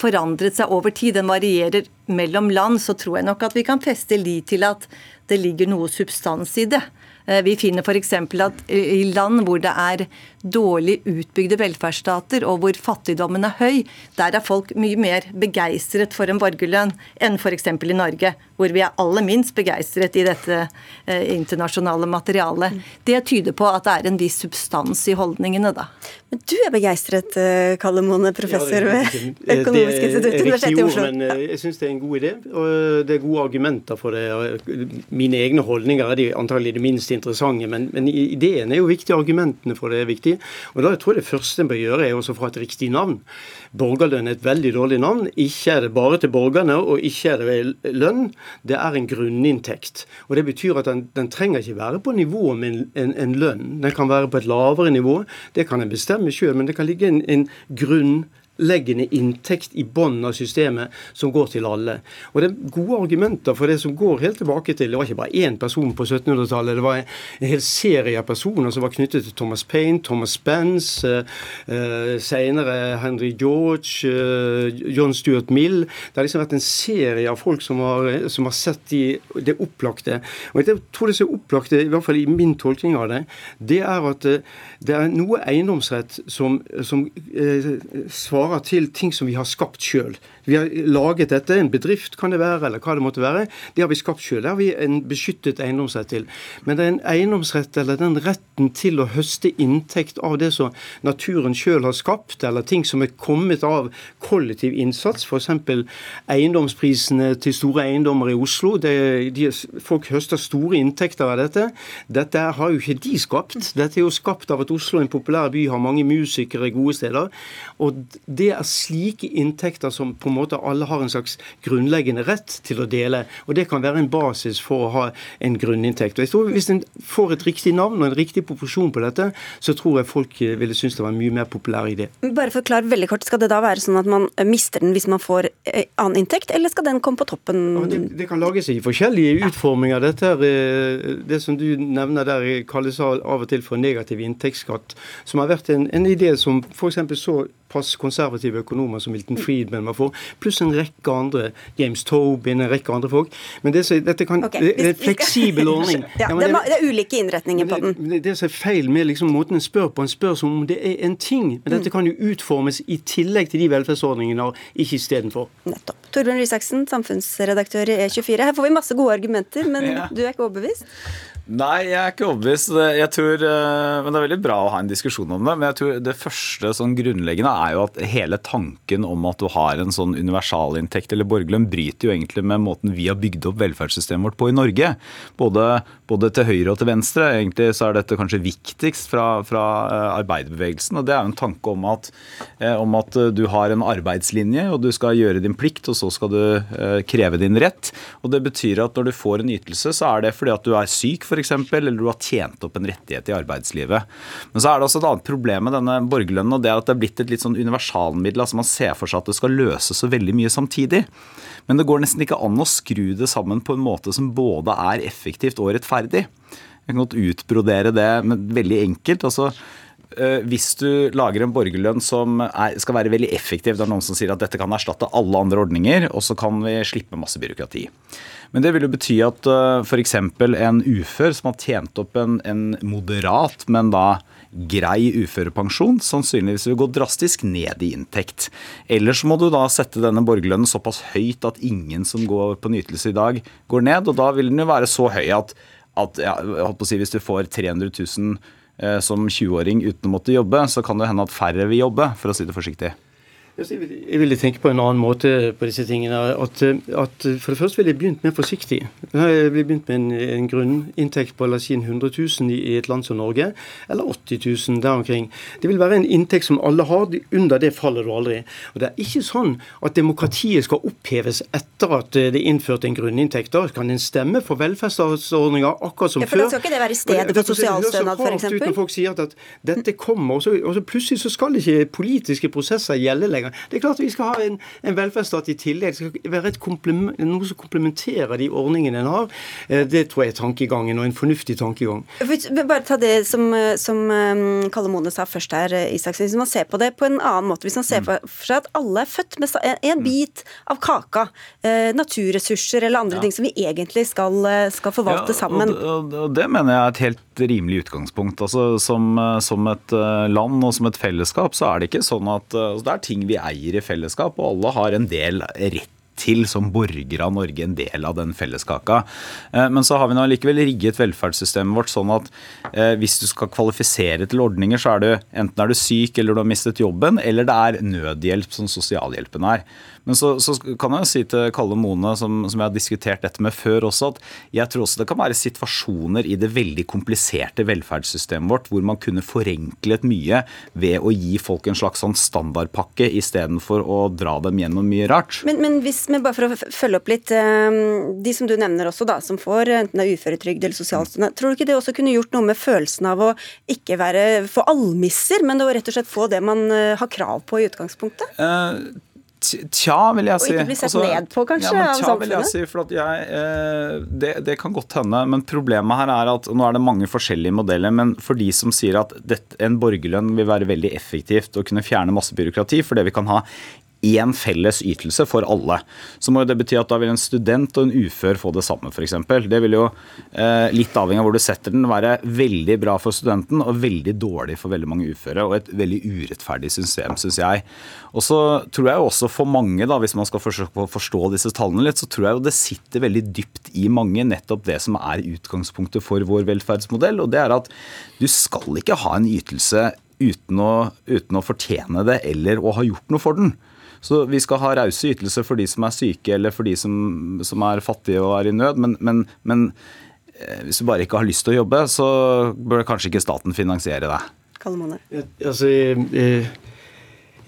forandret seg over tid, den varierer mellom land, så tror jeg nok at vi kan feste lit til at det ligger noe substans i det. Eh, vi finner f.eks. at i land hvor det er dårlig utbygde velferdsstater, og hvor fattigdommen er høy, der er folk mye mer begeistret for en borgerlønn enn f.eks. i Norge, hvor vi er aller minst begeistret i dette eh, internasjonale materialet. Det tyder på at det er en viss substans i holdningene, da. Men du er begeistret, eh, Kalle Mone, professor ved [laughs] Økonomisk institutt, Universitetet i Oslo. Men eh, jeg syns det er en god idé, og det er gode argumenter for det. Mine egne holdninger er de antagelig det minst interessante, men, men ideen er jo viktig, argumentene for det er viktig. Og da jeg tror jeg Det første en bør gjøre, er å få et riktig navn. Borgerlønn er et veldig dårlig navn. Ikke er det bare til borgerne, og ikke er det lønn. Det er en grunninntekt. Og Det betyr at den, den trenger ikke være på nivå med en, en, en, lønn. Den kan være på et lavere nivå. Det kan en bestemme sjøl, men det kan ligge en, en grunn grunnleggende inntekt i bunnen av systemet som går til alle. Og Det er gode argumenter for det som går helt tilbake til Det var ikke bare én person på 1700-tallet. Det var en hel serie av personer som var knyttet til Thomas Paine, Thomas Spence, uh, uh, senere Henry George, uh, John Stuart Mill. Det har liksom vært en serie av folk som har, som har sett de, det opplagte. Og Jeg tror det som er opplagte, i hvert fall i min tolkning av det, det er at det er noe eiendomsrett som, som svarer svarer til ting som vi har skapt sjøl. Vi har laget dette, en bedrift kan det være, eller hva det måtte være. Det har vi skapt sjøl. Det har vi en beskyttet eiendomsrett til. Men det er en eiendomsrett, eller den retten til å høste inntekt av det som naturen sjøl har skapt, eller ting som er kommet av kollektiv innsats, f.eks. eiendomsprisene til store eiendommer i Oslo. Det, de, folk høster store inntekter av dette. Dette har jo ikke de skapt. Dette er jo skapt av at Oslo, en populær by, har mange musikere gode steder. Og det er slike inntekter som på en måte alle har en slags grunnleggende rett til å dele. Og det kan være en basis for å ha en grunninntekt. Og jeg tror Hvis en får et riktig navn og en riktig proporsjon på dette, så tror jeg folk ville synes det var en mye mer populær idé. Bare forklar veldig kort, Skal det da være sånn at man mister den hvis man får eh, annen inntekt, eller skal den komme på toppen? Ja, det, det, kan lages i forskjellige utforminger. Dette er, eh, det som du nevner der, kalles av og til for negativ inntektsskatt, som har vært en, en idé som f.eks. så pass konservative økonomer som Milton Friedman var for, pluss en rekke andre, James Tobin, en rekke andre folk. Men det, dette kan, okay. det er en fleksibel ordning. [laughs] ja, ja, det, det, er, ulike innretninger på den. Det, det som er feil med liksom, måten en spør på, en spør som om det er en ting. Men dette mm. kan jo utformes i tillegg til de velferdsordningene, og ikke istedenfor. Nettopp. Torbjørn Rysaksen, samfunnsredaktør i E24. Her får vi masse gode argumenter, men ja. du er ikke overbevist? Nei, jeg er ikke overbevist. Jeg tror, eh, men Det er veldig bra å ha en diskusjon om det. Men jeg tror det første sånn grunnleggende er jo at hele tanken om at du har en sånn universalinntekt eller borgerlønn, bryter jo egentlig med måten vi har bygd opp velferdssystemet vårt på i Norge. Både, både til høyre og til venstre. Egentlig så er dette kanskje viktigst fra, fra eh, arbeiderbevegelsen. og Det er jo en tanke om at, eh, om at, du har en arbeidslinje, og du skal gjøre din plikt, og så skal du kreve din rett. Og Det betyr at når du får en ytelse, så er det fordi at du er syk f.eks., eller du har tjent opp en rettighet i arbeidslivet. Men så er det også et annet problem med denne borgerlønnen, og det er at det er blitt et litt sånn universalmiddel. altså Man ser for seg at det skal løse så veldig mye samtidig. Men det går nesten ikke an å skru det sammen på en måte som både er effektivt og rettferdig. Jeg kan godt utbrodere det men veldig enkelt. altså eh, hvis du lager en borgerlønn som er, skal være veldig effektiv, det er noen som sier at dette kan erstatte alle andre ordninger, og så kan vi slippe masse byråkrati. Men det vil jo bety at uh, eh, f.eks. en ufør som har tjent opp en, en moderat, men da grei uførepensjon, sannsynligvis vil gå drastisk ned i inntekt. Ellers må du da sette denne borgerlønnen såpass høyt at ingen som går på nytelse i dag, går ned. Og da vil den jo være så høy at, at ja, si, hvis du får 300 000 eh, som 20-åring uten å måtte jobbe, så kan det hende at færre vil jobbe, for å si det forsiktig. Jeg ville tenke på en annen måte på disse tingene. At, at For det første ville jeg begynt mer forsiktig. Jeg ville begynt med en, en grunninntekt på la oss si 100 000 i, et land som Norge, eller 80 000 der omkring. Det vil være en inntekt som alle har. Under det faller du aldri. Og Det er ikke sånn at demokratiet skal oppheves etter at det er innført en grunninntekt. Da kan en stemme for velferdsordninger akkurat som ja, for før. Da skal ikke det være stedet for sosialstønad, f.eks.? Folk sier at, at dette kommer, og så, og så plutselig så skal ikke politiske prosesser gjelde lenger. Det er klart vi skal ha en, en velferdsstat i tillegg. Det skal være noe som komplementerer de ordningene en har. Eh, det tror jeg er tankegangen, og en fornuftig tankegang. Bare ta det som, som um, Kalle Mone sa først her, Isaksen. Hvis man ser på det på en annen måte, hvis man ser mm. for seg at alle er født med en mm. bit av kaka, eh, naturressurser eller andre ja. ting som vi egentlig skal, eh, skal forvalte ja, sammen. Og, og det mener jeg er et helt rimelig utgangspunkt. Altså, som, som, et land og som et fellesskap så er det ikke sånn at altså, Det er ting vi eier i fellesskap, og alle har en del rett til som borgere av Norge en del av den felleskaka. Eh, men så har vi nå likevel rigget velferdssystemet vårt sånn at eh, hvis du skal kvalifisere til ordninger, så er du enten er du syk eller du har mistet jobben, eller det er nødhjelp som sosialhjelpen er. Men så, så, kan jeg si til Kalle Mone, som, som, jeg har diskutert dette med før også, at jeg tror også det kan være situasjoner i det veldig kompliserte velferdssystemet vårt hvor man kunne forenklet mye ved å gi folk en slags sånn standardpakke istedenfor å dra dem gjennom mye rart. Men, men hvis, men bare for å følge opp litt, ehm, de som du nevner også, da, som får enten det er uføretrygd eller sosialstønad, tror du ikke det også kunne gjort noe med følelsen av å ikke være få almisser, men å rett og slett få det man eh, har krav på i utgangspunktet? Uh, Tja, vil jeg si. Og ikke bli sett altså, ned på, kanskje, ja, men tja, vil jeg si, for jeg, eh, det, det, kan godt hende. Men problemet her er at nå er det mange forskjellige modeller. Men for de som sier at en borgerlønn vil være veldig effektivt og kunne fjerne masse byråkrati fordi vi kan ha én felles ytelse for alle. Så må det bety at da vil en student og en ufør få det samme, f.eks. Det vil jo, eh, litt avhengig av hvor du setter den, være veldig bra for studenten og veldig dårlig for veldig mange uføre. Og et veldig urettferdig system, syns jeg. Og så tror jeg også for mange, da, hvis man skal forsøke å forstå disse tallene litt, så tror jeg jo det sitter veldig dypt i mange nettopp det som er utgangspunktet for vår velferdsmodell. Og det er at du skal ikke ha en ytelse uten å, uten å fortjene det eller å ha gjort noe for den. Så vi skal ha rause ytelser for de som er syke eller for de som, som er fattige og er i nød. Men, men, men, eh, hvis du bare ikke har lyst til å jobbe, så bør kanskje ikke staten finansiere det. Kalle Ja, altså, jeg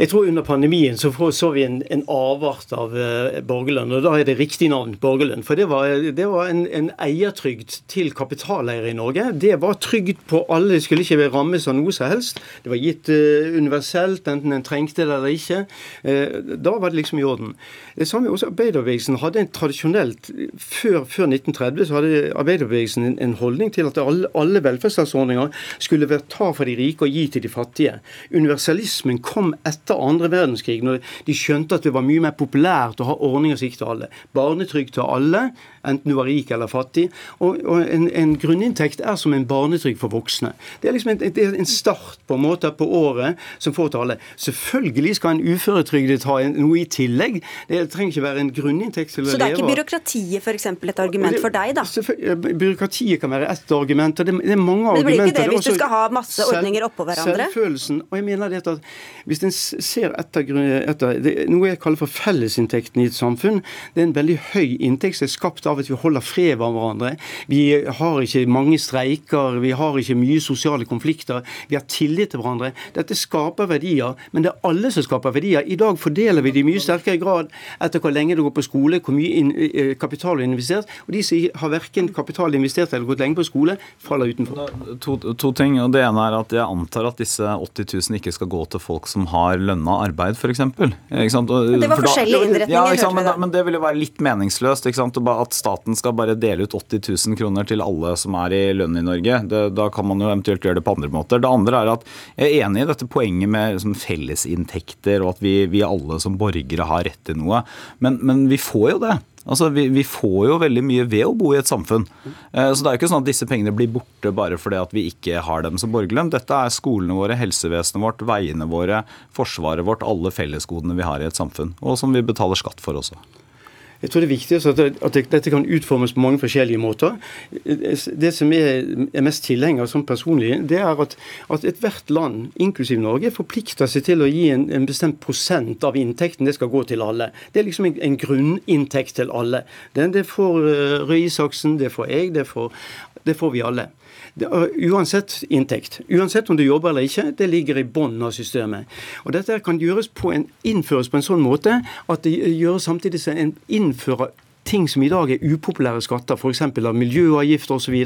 tror Under pandemien så så vi en, en avart av eh, borgerlønn. og Da er det riktig navn, borgerlønn. For det var, det var en, en, eiertrygd til kapitaleiere i Norge. Det var trygd på alle, det skulle ikke rammes av noe som helst. Det var gitt uh, universelt, enten en trengte det eller ikke. Uh, da var det liksom i orden. Det samme også Arbeiderbevegelsen hadde en tradisjonelt Før, før 1930 så hadde arbeiderbevegelsen en, en holdning til at alle, alle velferdsstatsordninger skulle være ta for de rike og gi til de fattige. Universalismen kom etter etter andre verdenskrig, når de skjønte at det var mye mer populært å ha ordninger som gikk til alle. Barnetrygd til alle, enten du var rik eller fattig. Og, og en, en, grunninntekt er som en barnetrygd for voksne. Det er liksom en, er en, start på en måte på året som får til alle. Selvfølgelig skal en uføretrygdet ha noe i tillegg. Det trenger ikke være en grunninntekt til å leve Så det er ikke byråkratiet f.eks. et argument for deg, da? Byråkratiet kan være ett argument. Det, det er mange argumenter. Men det blir ikke det hvis du skal ha masse ordninger oppå hverandre? Selvfølelsen. Og jeg mener det at hvis en ser etter, etter det, noe jeg kaller for fellesinntekten i et samfunn, det er en veldig høy inntekt som er skapt av av at vi holder fred med hverandre. Vi har ikke mange streiker, vi har ikke mye sosiale konflikter. Vi har tillit til hverandre. Dette skaper verdier, men det er alle som skaper verdier. I dag fordeler vi det i mye sterkere grad etter hvor lenge du går på skole, hvor mye eh, kapital du har investert. Og de som har verken kapital investert eller gått lenge på skole, faller utenfor. To, to ting. og Det ene er at jeg antar at disse 80 000 ikke skal gå til folk som har lønna arbeid, f.eks. Det var forskjellige innretninger. Ja, men, men, det ville jo være litt meningsløst. At staten skal bare dele ut 80 000 kroner til alle som er i lønn i Norge. Det, da kan man jo eventuelt gjøre det på andre måter. Det andre er at jeg er enig i dette poenget med liksom, fellesinntekter og at vi, vi, alle som borgere har rett til noe. Men, men vi får jo det. Altså, vi, vi, får jo veldig mye ved å bo i et samfunn. Eh, så det er jo ikke sånn at disse pengene blir borte bare fordi at vi ikke har dem som borgerlønn. Dette er skolene våre, helsevesenet vårt, veiene våre, forsvaret vårt, alle fellesgodene vi har i et samfunn. Og som vi betaler skatt for også. Jeg tror det er viktig at, at dette kan utformes på mange forskjellige måter. Det som jeg er mest tilhenger som personlig, det er at, at ethvert land, inklusiv Norge, forplikter seg til å gi en, en, bestemt prosent av inntekten. Det skal gå til alle. Det er liksom en, en grunninntekt til alle. Det, det får uh, Røe Isaksen, det får jeg, det får, det får vi alle. Uansett inntekt. Uansett om du jobber eller ikke, det ligger i bunnen av systemet. Og Dette kan på en, innføres på en sånn måte at det gjøres samtidig som en innfører ting som i dag er upopulære skatter, f.eks. av miljøavgifter osv.,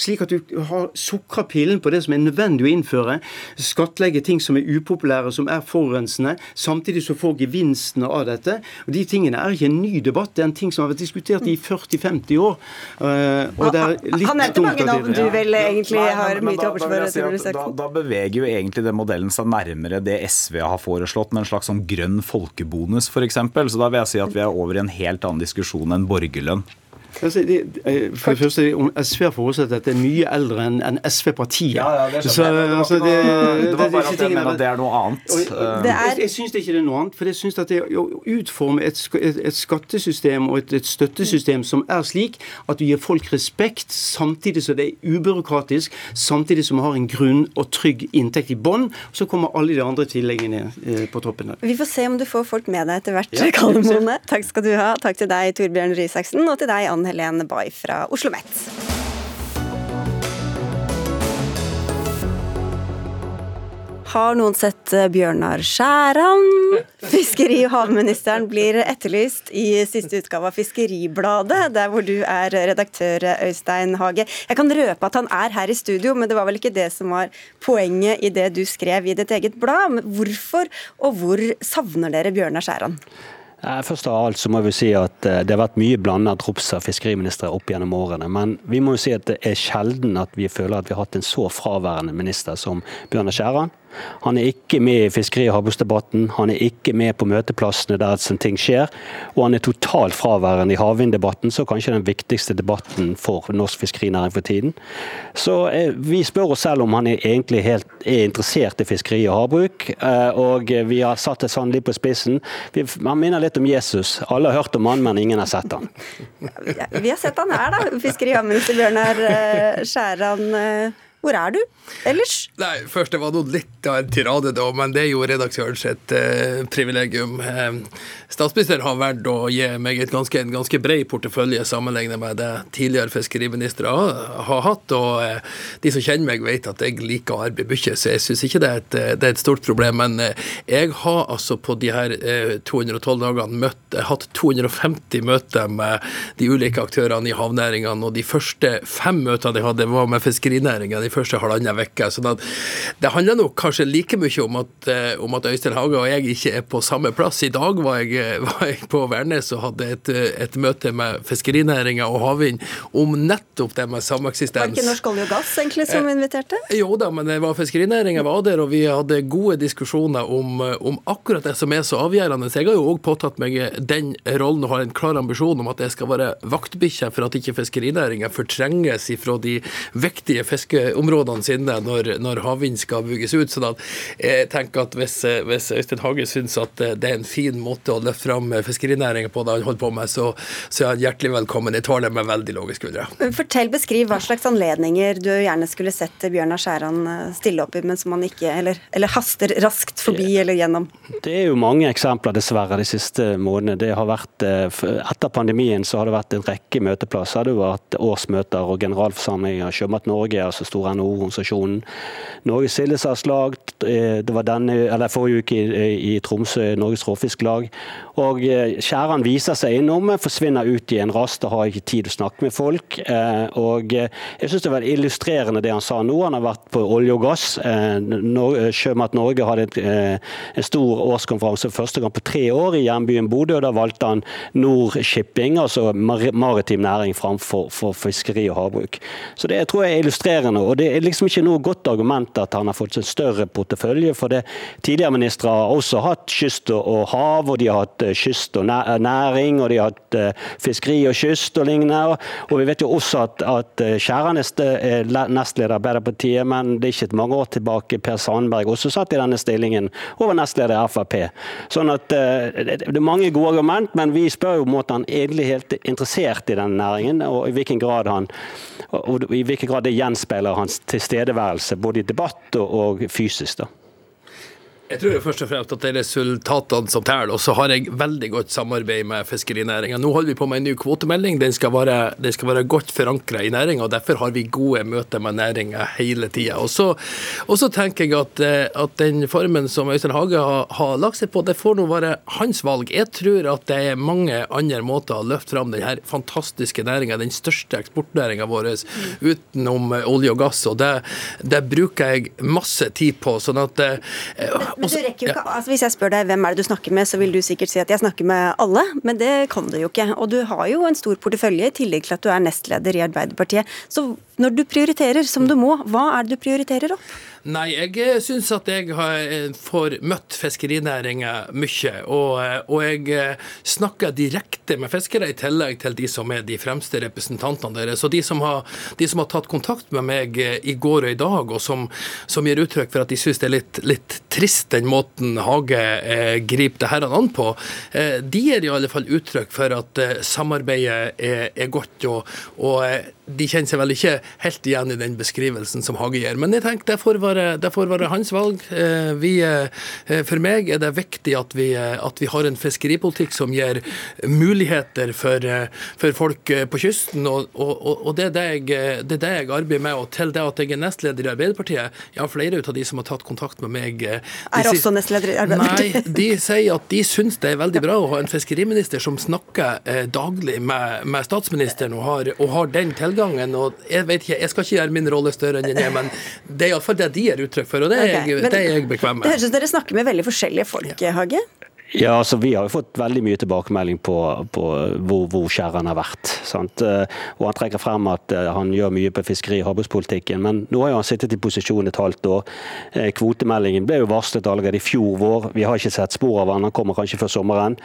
slik at du har sukra pillen på det som er nødvendig å innføre. Skattlegge ting som er upopulære, som er forurensende, samtidig som får gevinstene av dette. Og De tingene er ikke en ny debatt, det er en ting som har vært diskutert i 40-50 år. Uh, og det er litt Han nevnte mange navn du vel egentlig ja. har mye til overs for. Si da, da beveger jo egentlig den modellen seg nærmere det SV har foreslått, med en slags sånn grønn folkebonus f.eks. Så da vil jeg si at vi er over i en helt annen diskusjon en borgerlønn? Altså, det, eh, for det første, SV har foreslått at det er mye eldre enn en SV-partiet. Ja, ja, det, så, altså, det, det, var bare at jeg mener at det er noe annet. Og, er, jeg, jeg syns ikke det er noe annet. For jeg syns at det å utforme et, et, et skattesystem og et, et, støttesystem som er slik at du gir folk respekt, samtidig som det er ubyråkratisk, samtidig som vi har en grunn og trygg inntekt i bånn, så kommer alle de andre tilleggene eh, på toppen. Vi får se om du får folk med deg etter hvert, ja, Kalle Takk skal du ha. Takk til deg, Torbjørn Røe Isaksen, og til deg, Anne Helen Bay fra Oslo OsloMet. Har noen sett eh, Bjørnar Skjæran? [laughs] Fiskeri- og havministeren blir etterlyst i siste utgave av Fiskeribladet, der hvor du er redaktør, Øystein Hage. Jeg kan røpe at han er her i studio, men det var vel ikke det som var poenget i det du skrev i ditt eget blad. Men hvorfor og hvor savner dere Bjørnar Skjæran? Først av alt så må vi si at eh, det har vært mye blanda drops av fiskeriministre opp gjennom årene. Men vi må jo si at det er sjelden at vi føler at vi har hatt en så fraværende minister som Bjørnar Skjæran. Han er ikke med i fiskeri- og havbruksdebatten, han er ikke med på møteplassene der sånne ting skjer, og han er totalt fraværende i havvinddebatten, så kanskje den viktigste debatten for norsk fiskerinæring for tiden. Så eh, vi spør oss selv om han egentlig helt er interessert i fiskeri og havbruk, eh, og vi har satt det sannelig på spissen. Han minner litt om Jesus. Alle har hørt om han, men ingen har sett han. Vi har sett han her, da. Fiskeri- og havminister Bjørnar eh, Skjæran. Hvor er du ellers? Nei, først Det var noe litt av en tirade, da, men det er jo redaktøren sitt eh, privilegium. Eh, statsministeren har valgt å gi meg ganske, en ganske bred portefølje sammenlignet med det tidligere fiskeriministre har, hatt. og eh, De som kjenner meg, vet at jeg liker arbeid mye, så jeg syns ikke det er, et, eh, det er, et, stort problem. Men eh, jeg har altså på de her 212 eh, dagene møtt, hatt 250 møter med de ulike aktørene i havnæringene, og de første fem møtene jeg hadde, var med fiskerinæringen første halvannen uke. Så det handler nok kanskje like mye om at, eh, om at Øystein Haga og jeg ikke er på samme plass. I dag var jeg, eh, var jeg på Værnes og hadde et, eh, et møte med fiskerinæringa og havvind om nettopp det med sameksistens. Var det ikke Norsk olje og gass egentlig som inviterte? Eh, jo da, men det var fiskerinæringa var der, og vi hadde gode diskusjoner om, om, akkurat det som er så avgjørende. Så jeg har jo òg påtatt meg den rollen og har en klar ambisjon om at jeg skal være vaktbikkje for at ikke fiskerinæringa fortrenges ifra de viktige fiske områdene sine når, når havvind skal bygges ut. Så jeg tenker at hvis, hvis Øystein Hage syns at det er en fin måte å løfte fram fiskerinæringen på det han holder på med, så, så, er han hjertelig velkommen. Jeg tar det med veldig lave skuldre. Fortell, beskriv hva slags anledninger du gjerne skulle sett Bjørnar Skjæran eh, stille opp i, men som han ikke eller, eller haster raskt forbi eller gjennom? Det er jo mange eksempler, dessverre, de siste månedene. Det har vært, eh, Etter pandemien så har det vært en rekke møteplasser. Det har vært årsmøter og generalforsamlinger. Sjømat Norge altså stor NHO-organisasjonen. Norges Sildesalgslag, eh, det var denne, eller forrige uke i, Tromsø, Norges Råfisklag. Og eh, Skjæran viser seg innom, forsvinner ut i en rast og har ikke tid å snakke med folk. Eh, og Jeg syns det var illustrerende det han sa nå. Han har vært på olje og gass. Sjømat Norge hadde en stor årskonferanse for første gang på tre år i hjembyen Bodø. og Da valgte han Nord Shipping, altså maritim næring, framfor for fiskeri og havbruk. Så Det tror jeg er illustrerende. og Det er liksom ikke noe godt argument at han har fått en større portefølje. for det Tidligere ministre har også hatt kyst og hav, og de har hatt eh, kyst og næring, og de har hatt eh, fiskeri og kyst og lignende. Og vi vet jo også at, at Skjæranes er nestleder i Arbeiderpartiet, men det er ikke mange år tilbake Per Sandberg også satt i denne stillingen og var nestleder i Frp. Sånn at Det er mange gode argument, men vi spør jo om han egentlig helt interessert i denne næringen, og i hvilken grad han og i hvilken grad det gjenspeiler hans tilstedeværelse både i debatt og, og fysisk. da. Jeg tror jo først og fremst at det er resultatene som teller. Og så har jeg veldig godt samarbeid med fiskerinæringa. Nå holder vi på med en ny kvotemelding. Den skal være, den skal være godt forankra i næringa. Derfor har vi gode møter med næringa hele tida. Og, så tenker jeg at, eh, at, den formen som Øystein Hage har, har, lagt seg på, det får nå være hans valg. Jeg tror at det er mange andre måter å løfte fram denne fantastiske næringa, den største eksportnæringa vår utenom olje og gass. Og det, det bruker jeg masse tid på. sånn at men du rekker jo ikke, altså Hvis jeg spør deg hvem er det du snakker med, så vil du sikkert si at jeg snakker med alle, men det kan du jo ikke. Og du har jo en stor portefølje, i tillegg til at du er nestleder i Arbeiderpartiet. Så når du prioriterer som du må, hva er det du prioriterer opp? Nei, jeg eh, syns at jeg eh, får møtt fiskerinæringa mye. Og, eh, og, jeg snakker direkte med fiskere, i tillegg til de som er de fremste representantene deres. Og de som har, de som har tatt kontakt med meg i går og i dag, og som, som gir uttrykk for at de syns det er litt, litt, trist den måten Hage eh, griper det her an på, eh, de gir i alle fall uttrykk for at eh, samarbeidet er, er godt. og, og de kjenner seg vel ikke helt igjen i den beskrivelsen som Hage gir. Men jeg tenker det får være, det får være hans valg. Eh, vi, eh, for meg er det viktig at vi, eh, at vi, har en fiskeripolitikk som gir muligheter for, for folk på kysten. Og, og, og det, er det, jeg, det, er det, jeg, arbeider med. Og til det at jeg er nestleder i Arbeiderpartiet, ja, flere av de som har tatt kontakt med meg Er også nestleder i Arbeiderpartiet? Nei, de sier at de syns det er veldig bra å ha en fiskeriminister som snakker daglig med, med statsministeren og har, og har den tilgangen og Jeg vet ikke, jeg skal ikke gjøre min rolle større enn den er, men det er iallfall det de gir uttrykk for, og det er, okay, jeg, det er jeg bekvem med. Det høres ut som dere snakker med veldig forskjellige folk, ja. Hage? Ja, altså Vi har jo fått veldig mye tilbakemelding på, på hvor, hvor Skjæran har vært. Sant? Eh, og Han trekker frem at eh, han gjør mye på fiskeri- og havbrukspolitikken, men nå har jo han sittet i posisjon et halvt år. Eh, kvotemeldingen ble jo varslet allerede i fjor vår. Vi har ikke sett spor av han, han kommer kanskje før sommeren.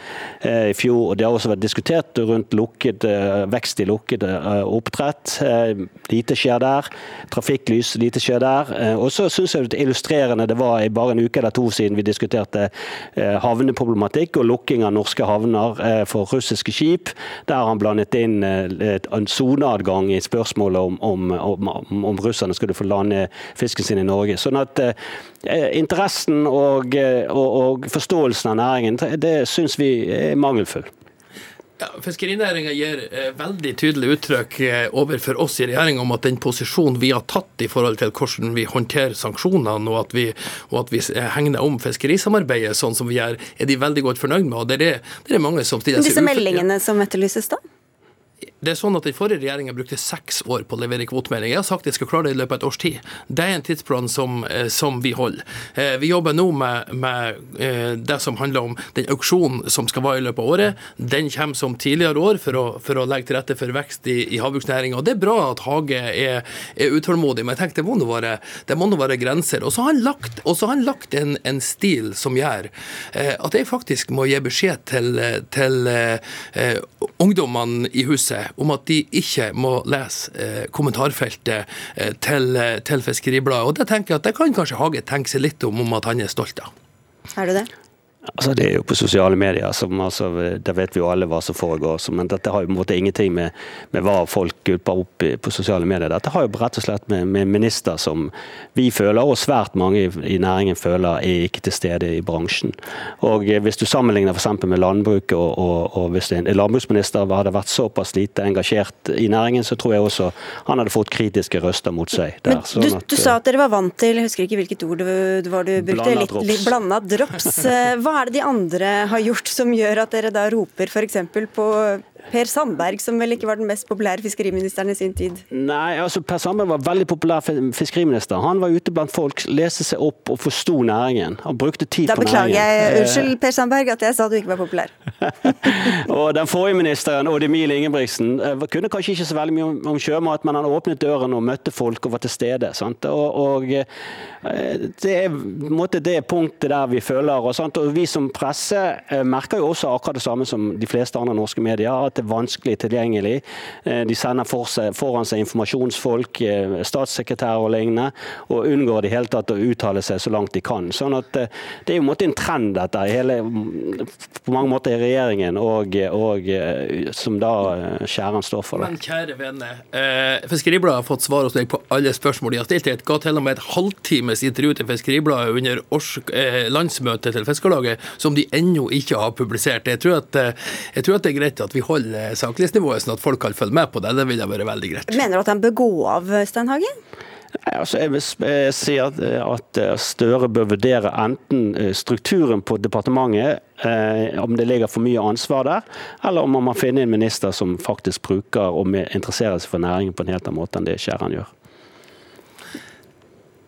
I fjor, og Det har også vært diskutert rundt lukket, vekst i lukket oppdrett. Lite skjer der. Trafikklys, lite skjer der. Og så syns jeg det illustrerende det var bare en uke eller to siden vi diskuterte havneproblematikk problematikk og lukking av norske havner eh, for russiske skip. Der han blandet inn eh, en soneadgang i spørsmålet om, om, om, om, russerne skulle få lande fisken sin i Norge. Sånn at eh, interessen og, og, og forståelsen av næringen, det syns vi er mangelfull. Ja, Fiskerinæringa gir eh, veldig tydelig uttrykk eh, overfor oss i regjeringa om at den posisjonen vi har tatt i forhold til hvordan vi håndterer sanksjonene, og at vi, og at vi eh, hegner om fiskerisamarbeidet sånn som vi gjør, er de veldig godt fornøyd med. og det er, det er mange som stiller seg Disse meldingene som etterlyses, da? Det er sånn at Den forrige regjeringa brukte seks år på å levere kvotemelding. Jeg har sagt at jeg skal klare det i løpet av et års tid. Det er en tidsplan som, eh, som vi holder. Eh, vi jobber nå med, med, eh, det som handler om den auksjonen som skal være i løpet av året. Den kommer som tidligere år for å, for å legge til rette for vekst i, i havbruksnæringa. Det er bra at Hage er, er utålmodig, men jeg tenker det må nå være, være, grenser. Og så har han lagt, har han lagt en, en, stil som gjør at jeg faktisk må gi beskjed til, til uh, ungdommene i huset om at de ikke må lese eh, kommentarfeltet eh, til, eh, til Fiskeribladet. Og det tenker jeg at det kan kanskje Hage tenke seg litt om, om at han er stolt av. Er du det? Altså, det er jo på sosiale medier, som, altså, der vet vi jo alle hva som foregår. Men dette har jo på en måte ingenting med, med hva folk gulper opp på sosiale medier. Dette har jo rett og slett med, med minister som vi føler, og svært mange i, i næringen føler, er ikke til stede i bransjen. Og eh, Hvis du sammenligner f.eks. med landbruket, og, og, og, hvis en landbruksminister hadde vært såpass lite engasjert i næringen, så tror jeg også han hadde fått kritiske røster mot seg. Der. Men du, sånn at, du, sa at dere var vant til, jeg husker ikke hvilket ord det var du brukte, litt, litt blanda drops. Hva er det de andre har gjort som gjør at dere da roper f.eks. på Per Sandberg, som vel ikke var den mest populære fiskeriministeren i sin tid? Nei, altså Per Sandberg var veldig populær fiskeriminister. Han var ute blant folk, leste seg opp og forsto næringen. Han brukte tid da på næringen. Da beklager jeg, unnskyld Per Sandberg, at jeg sa du ikke var populær. [laughs] og den forrige ministeren, Odd Emil Ingebrigtsen, eh, kunne kanskje ikke så veldig mye om, sjømat, men han åpnet døren og møtte folk og var til stede. Sant? Og, og eh, det er måte, det punktet der vi føler og, sant? og Vi som presse eh, merker jo også akkurat det samme som de fleste andre norske medier, at det er vanskelig tilgjengelig. Eh, de sender for seg, foran seg informasjonsfolk, statssekretærer og lignende, og unngår det hele tatt å uttale seg så langt de kan. Sånn at Det er jo en måte en trend dette hele, på mange måter i regjeringen, og, og som da Skjæran står for. Men kjære vene, eh, Fiskeribladet har fått svar hos deg på alle spørsmål de har stilt. Jeg ga til og med et halvtimes intervju til Fiskeribladet under eh, landsmøtet til Fiskarlaget, som de ennå ikke har publisert. Jeg tror, at, eh, jeg tror, at, det er greit at vi holder saklighetsnivået, sånn at folk kan følge med på det. Det vil være veldig greit. Mener du at han bør gå av, Steinhagen? Nei, altså jeg vil si at, at, Støre bør vurdere enten eh, strukturen på departementet, eh, om det ligger for mye ansvar der, eller om man må finne en minister som faktisk bruker og interesserer seg for næringen på en helt annen måte enn det Skjæran gjør.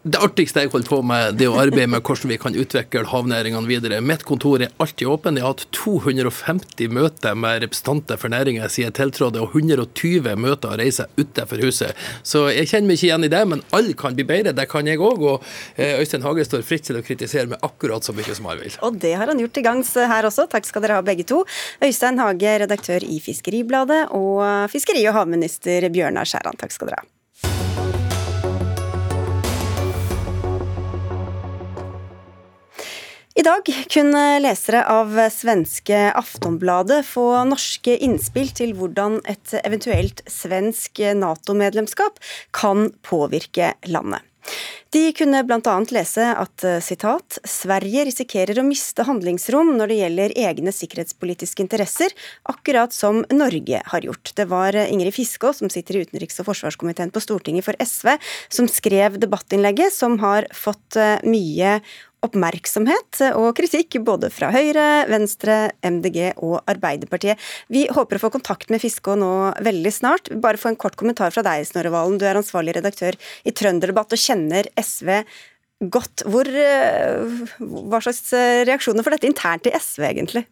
Det artigste jeg holder på med, det er å arbeide med hvordan vi kan utvikle havnæringene videre. Mitt kontor er alltid åpent. Jeg har hatt 250 møter med representanter for næringen siden jeg tiltrådte, og 120 møter og reiser utenfor huset. Så jeg kjenner meg ikke igjen i det, men alle kan bli bedre. Det kan jeg òg. Og eh, Øystein Hage står fritt til å kritisere meg akkurat så mye som han vil. Og det har han gjort til gangs her også. Takk skal dere ha begge to. Øystein Hage, redaktør i Fiskeribladet, og fiskeri- og havminister Bjørnar Skjæran. Takk skal dere ha. I dag kunne lesere av svenske Aftonbladet få norske innspill til hvordan et eventuelt svensk Nato-medlemskap kan påvirke landet. De kunne bl.a. lese at citat, Sverige risikerer å miste handlingsrom når det gjelder egne sikkerhetspolitiske interesser, akkurat som Norge har gjort. Det var Ingrid Fiskå, som sitter i utenriks- og forsvarskomiteen på Stortinget for SV, som skrev debattinnlegget, som har fått mye oppmerksomhet og kritikk både fra Høyre, Venstre, MDG og Arbeiderpartiet. Vi håper å få kontakt med Fiskå nå veldig snart. Bare få en kort kommentar fra deg, Snorre Valen. Du er ansvarlig redaktør i Trønderdebatt og kjenner SV godt. Hvor, eh, hva slags reaksjoner får dette internt i SV, egentlig?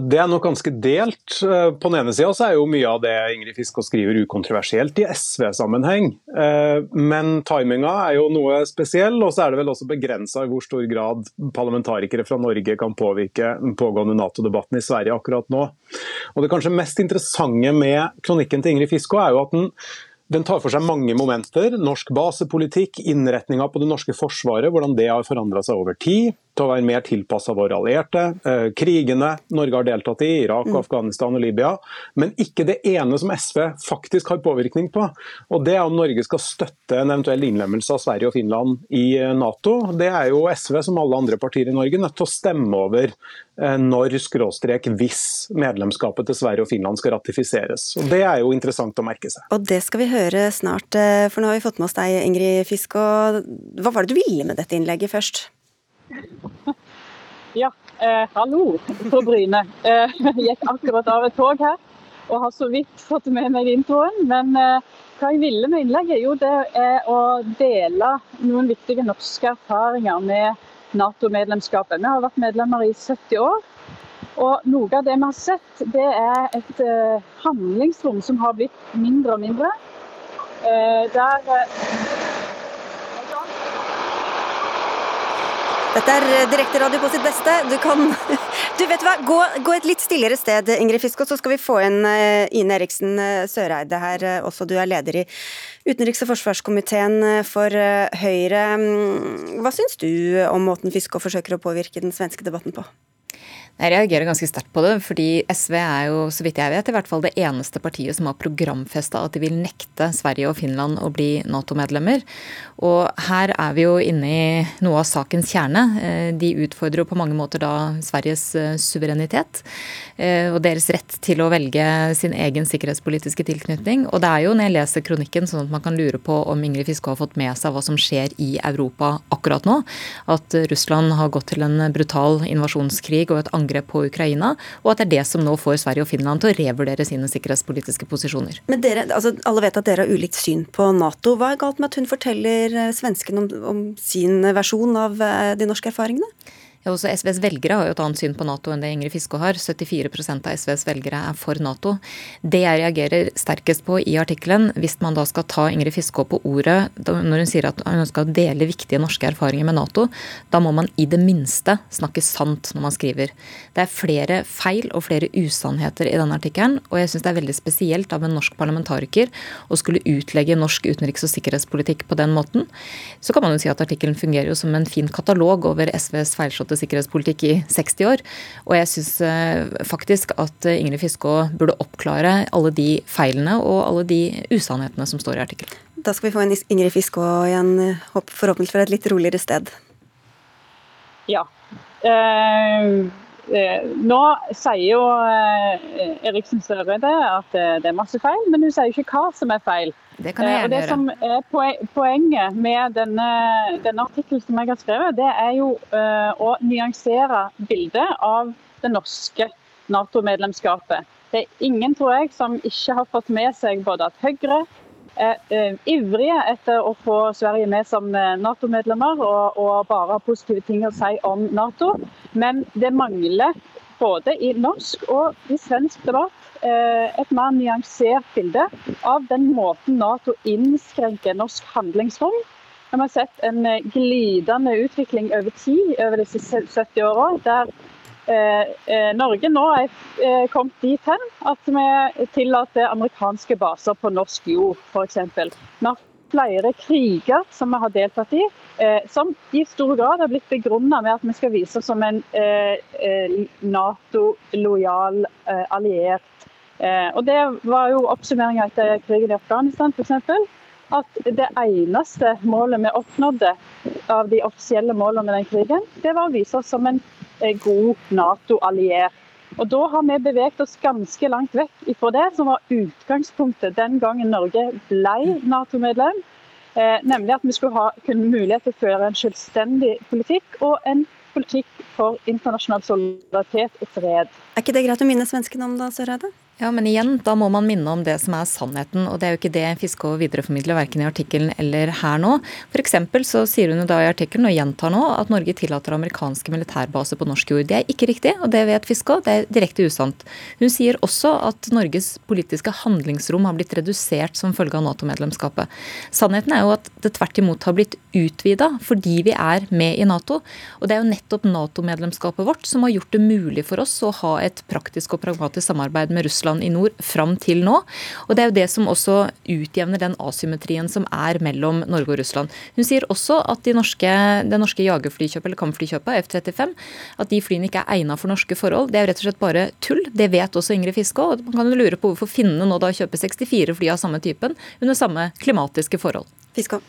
Det er nok ganske delt. Eh, på den ene sida er jo mye av det Ingrid Fiskå skriver ukontroversielt i SV-sammenheng. Eh, men timinga er jo noe spesiell, og så er det vel også begrensa i hvor stor grad parlamentarikere fra Norge kan påvirke den pågående Nato-debatten i Sverige akkurat nå. Og Det kanskje mest interessante med kronikken til Ingrid Fiskå er jo at den den tar for seg mange momenter. Norsk basepolitikk, innretninga på det norske forsvaret, hvordan det har forandra seg over tid til å være mer tilpassa våre allierte. Eh, krigene Norge har deltatt i, Irak, mm. Afghanistan og Libya. Men ikke det ene som SV faktisk har påvirkning på. Og Det er om Norge skal støtte en eventuell innlemmelse av Sverige og Finland i eh, Nato. Det er jo SV, som alle andre partier i Norge, nødt til å stemme over eh, når skråstrek hvis medlemskapet til Sverige og Finland skal ratifiseres. Og Det er jo interessant å merke seg. Og Det skal vi høre snart, for nå har vi fått med oss deg, Ingrid Fisk. Hva var det du ville med dette innlegget først? Ja, eh, hallo på Bryne. Eh, gikk akkurat av et tog her og har så vidt fått med meg introen. Men eh, hva jeg ville med innlegget? Jo, det er å dele noen viktige norske erfaringer med Nato-medlemskapet. Vi har vært medlemmer i 70 år. Og noe av det vi har sett, det er et eh, handlingsrom som har blitt mindre og mindre. Uh, der Dette er eh, direkteradio på sitt beste. Du kan [laughs] Du vet hva, gå, gå et litt stillere sted, Ingrid Fiskå, så skal vi få inn uh, Ine Eriksen uh, Søreide her også. Du er leder i utenriks- og forsvarskomiteen for Høyre. Mm, hva syns du om måten Fiskå forsøker å påvirke den svenske debatten på? Jeg reagerer ganske sterkt på det, fordi SV er jo, så vidt jeg vet, i hvert fall det eneste partiet som har programfesta at de vil nekte Sverige og Finland å bli Nato-medlemmer. Og her er vi jo inne i noe av sakens kjerne. Eh, de utfordrer jo på mange måter da Sveriges eh, suverenitet eh, og deres rett til å velge sin egen sikkerhetspolitiske tilknytning. Og det er jo når jeg leser kronikken sånn at man kan lure på om Ingrid Fiske har fått med seg hva som skjer i Europa akkurat nå. At Russland har gått til en brutal invasjonskrig og et angrep angrep på Ukraina, og at det er det som nå får Sverige og Finland til å revurdere sine sikkerhetspolitiske posisjoner. Men dere, altså, Alle vet at dere har ulikt syn på Nato. Hva er galt med at hun forteller eh, svenskene om, om sin versjon av eh, de norske erfaringene? Ja, også SVs velgere har jo et annet syn på Nato enn det Ingrid Fiskå har. 74% av SVs velgere er for Nato. Det jeg reagerer sterkest på i artikkelen, hvis man da skal ta Ingrid Fiskå på ordet når hun sier at hun skal dele viktige norske erfaringer med Nato, da må man i det minste snakke sant når man skriver. Det er flere feil og flere usannheter i denne artikkelen, og jeg syns det er veldig spesielt av en norsk parlamentariker å skulle utlegge norsk utenriks- og sikkerhetspolitikk på den måten. Så kan man jo si at artikkelen fungerer jo som en fin katalog over SVs feilslåtte måte sikkerhetspolitikk i 60 år. Og jeg syns eh, faktisk at Ingrid Fiskå burde oppklare alle de feilene og alle de usannhetene som står i artikkelen. Da skal vi få en Ingrid Fiskå igjen, forhåpentlig fra et litt roligere sted. Ja. Uh, nå sier jo uh, Eriksen Søreide at det er masse feil, men hun sier ikke hva som er feil. Det kan jeg gjerne. Det som er poenget med denne, denne artikkelen som jeg har skrevet, det er jo å nyansere bildet av det norske Nato-medlemskapet. Det er ingen, tror jeg, som ikke har fått med seg både at Høyre er uh, ivrige etter å få Sverige med som eh, Nato-medlemmer, og, og bare har positive ting å si om Nato. Men det mangler både i norsk og i svensk debatt Eh, et mer nyansert bilde av den måten Nato innskrenker norsk handlingsrom. Vi har sett en eh, glidende utvikling over tid, over disse 70 åra, der eh, Norge nå er kommet dit hen at vi tillater amerikanske baser på norsk jord, f.eks. Vi har flere kriger som vi har deltatt i, som i stor grad har blitt begrunnet med at vi skal vise oss som en Nato-lojal alliert Eh, og Det var jo oppsummeringa etter krigen i Afghanistan f.eks. At det eneste målet vi oppnådde av de offisielle målene med den krigen, det var å vise oss som en eh, god Nato-alliert. Og Da har vi beveget oss ganske langt vekk fra det som var utgangspunktet den gangen Norge ble Nato-medlem. Eh, nemlig at vi skulle ha kunne mulighet til å føre en selvstendig politikk og en politikk for internasjonal solidaritet og fred. Er ikke det greit å minne svenskene om da, Søreide? Ja, men igjen, da må man minne om det som er sannheten. Og det er jo ikke det Fiskå videreformidler verken i artikkelen eller her nå. F.eks. så sier hun jo da i artikkelen, og gjentar nå, at Norge tillater amerikanske militærbaser på norsk jord. Det er ikke riktig, og det vet Fiskå. Det er direkte usant. Hun sier også at Norges politiske handlingsrom har blitt redusert som følge av Nato-medlemskapet. Sannheten er jo at det tvert imot har blitt utvida fordi vi er med i Nato. Og det er jo nettopp Nato-medlemskapet vårt som har gjort det mulig for oss å ha et praktisk og pragmatisk samarbeid med Russland Russland i nord fram til nå. Og Det er jo det som også utjevner den asymmetrien som er mellom Norge og Russland. Hun sier også at de norske, det norske jagerflykjøpet eller kampflykjøpet, F-35, at de flyene ikke er egnet for norske forhold. Det er jo rett og slett bare tull. Det vet også Ingrid Fiskå. og Man kan jo lure på hvorfor finnene nå da kjøper 64 fly av samme typen under samme klimatiske forhold. Fiskå.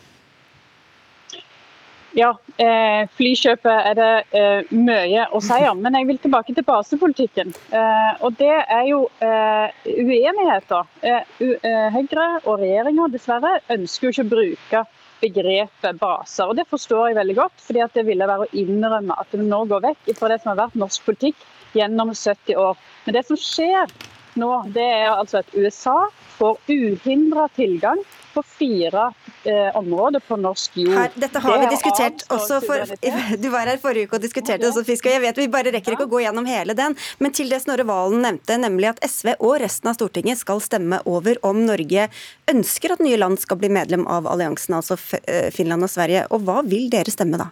Ja, eh, flykjøpet er det eh, mye å si om. Men jeg vil tilbake til basepolitikken. Eh, og det er jo eh, uenigheter. Eh, eh, Høyre og regjeringa dessverre ønsker jo ikke å bruke begrepet baser. Og det forstår jeg veldig godt, fordi det ville være å innrømme at vi nå går vekk fra det som har vært norsk politikk gjennom 70 år. Men det som skjer nå, det er altså at USA får uhindra tilgang på fire eh, områder på norsk jord. Her, dette har det vi diskutert også for, Du var her forrige uke og diskuterte også fisk, og jeg vet vi bare rekker ikke å gå gjennom hele den. Men til det Snorre Valen nevnte, nemlig at SV og resten av Stortinget skal stemme over om Norge ønsker at nye land skal bli medlem av alliansen, altså eh, Finland og Sverige. Og hva vil dere stemme da?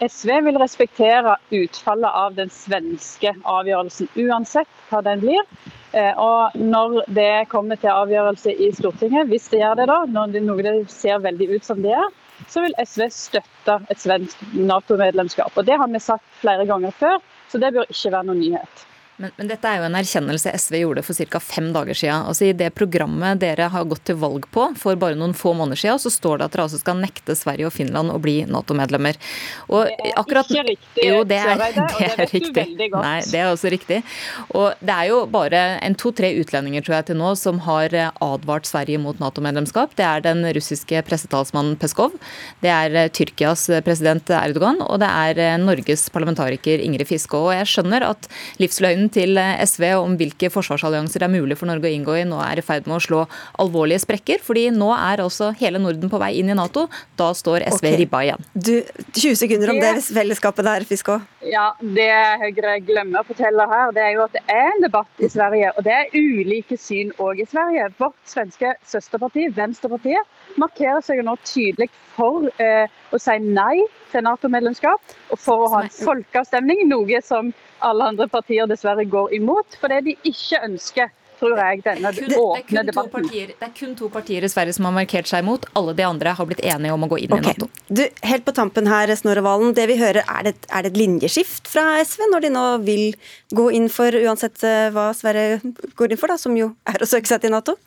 SV vil respektere utfallet av den svenske avgjørelsen, uansett hva den blir. Eh, og når det kommer til avgjørelse i Stortinget, hvis det gjør det da, når det, noe det ser veldig ut som det er, så vil SV støtte et svensk Nato-medlemskap. Og Det har vi sagt flere ganger før, så det bør ikke være noen nyhet. Men, men, dette er jo en erkjennelse SV gjorde for ca. fem dager siden. Altså I det programmet dere har gått til valg på for bare noen få måneder siden, så står det at dere altså skal nekte Sverige og Finland å bli Nato-medlemmer. Og det er akkurat, ikke riktig, jo, det er, det, [laughs] det er riktig. Nei, det er også riktig. Og det er jo bare en to-tre utlendinger tror jeg til nå som har eh, advart Sverige mot Nato-medlemskap. Det er den russiske pressetalsmannen Peskov, det er eh, Tyrkias president Erdogan, og det er eh, Norges parlamentariker Ingrid Fiske. Og jeg skjønner at livsløgnen til SV om hvilke forsvarsallianser det er mulig for Norge å inngå i, nå er i ferd med å slå alvorlige sprekker. fordi nå er altså hele Norden på vei inn i Nato. Da står SV okay. ribba igjen. Du, 20 sekunder om det fellesskapet der, Fiskå. Ja, Det Høyre glemmer å fortelle her, det er jo at det er en debatt i Sverige. Og det er ulike syn òg i Sverige. Vårt svenske søsterparti, Venstrepartiet, markerer seg jo nå tydelig for eh, å si nei til Nato-medlemskap og for å ha en folkeavstemning, noe som alle andre partier dessverre går imot, fordi de ikke ønsker tror jeg, denne det kun, åpne det Partier, det er kun to partier i Sverige som har markert seg imot. Alle de andre har blitt enige om å gå inn okay. i Nato. Du, helt på tampen her, Snorre Valen. Det vi hører, er det, er det, et linjeskift fra SV når de nå vil gå inn for uansett eh, hva Sverige går inn for, da, som jo er å søke seg til Nato?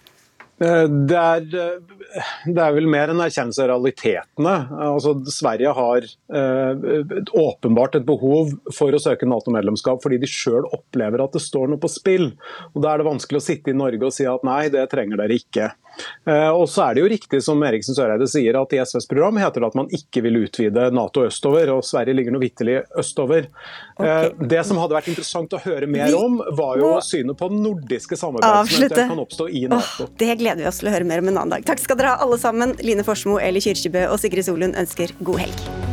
Eh, det er, eh, det er, vel mer en erkjennelse av realitetene. Altså, Sverige har eh, åpenbart et behov for å søke Nato-medlemskap fordi de sjøl opplever at det står noe på spill. Og Da er det vanskelig å sitte i Norge og si at nei, det trenger dere ikke. Eh, og så er det jo riktig som Eriksen Søreide sier at i SVs program heter det at man ikke vil utvide Nato østover, og Sverige ligger noe vitterlig østover. Okay. Det som hadde vært interessant å høre mer om, var jo synet på nordiske samarbeid som kan oppstå i Nato. Åh, det gleder vi oss til å høre mer om en annen dag. Takk skal dere ha alle sammen. Line Forsmo, Eli Kyrkjebø og Sigrid Solund ønsker god helg.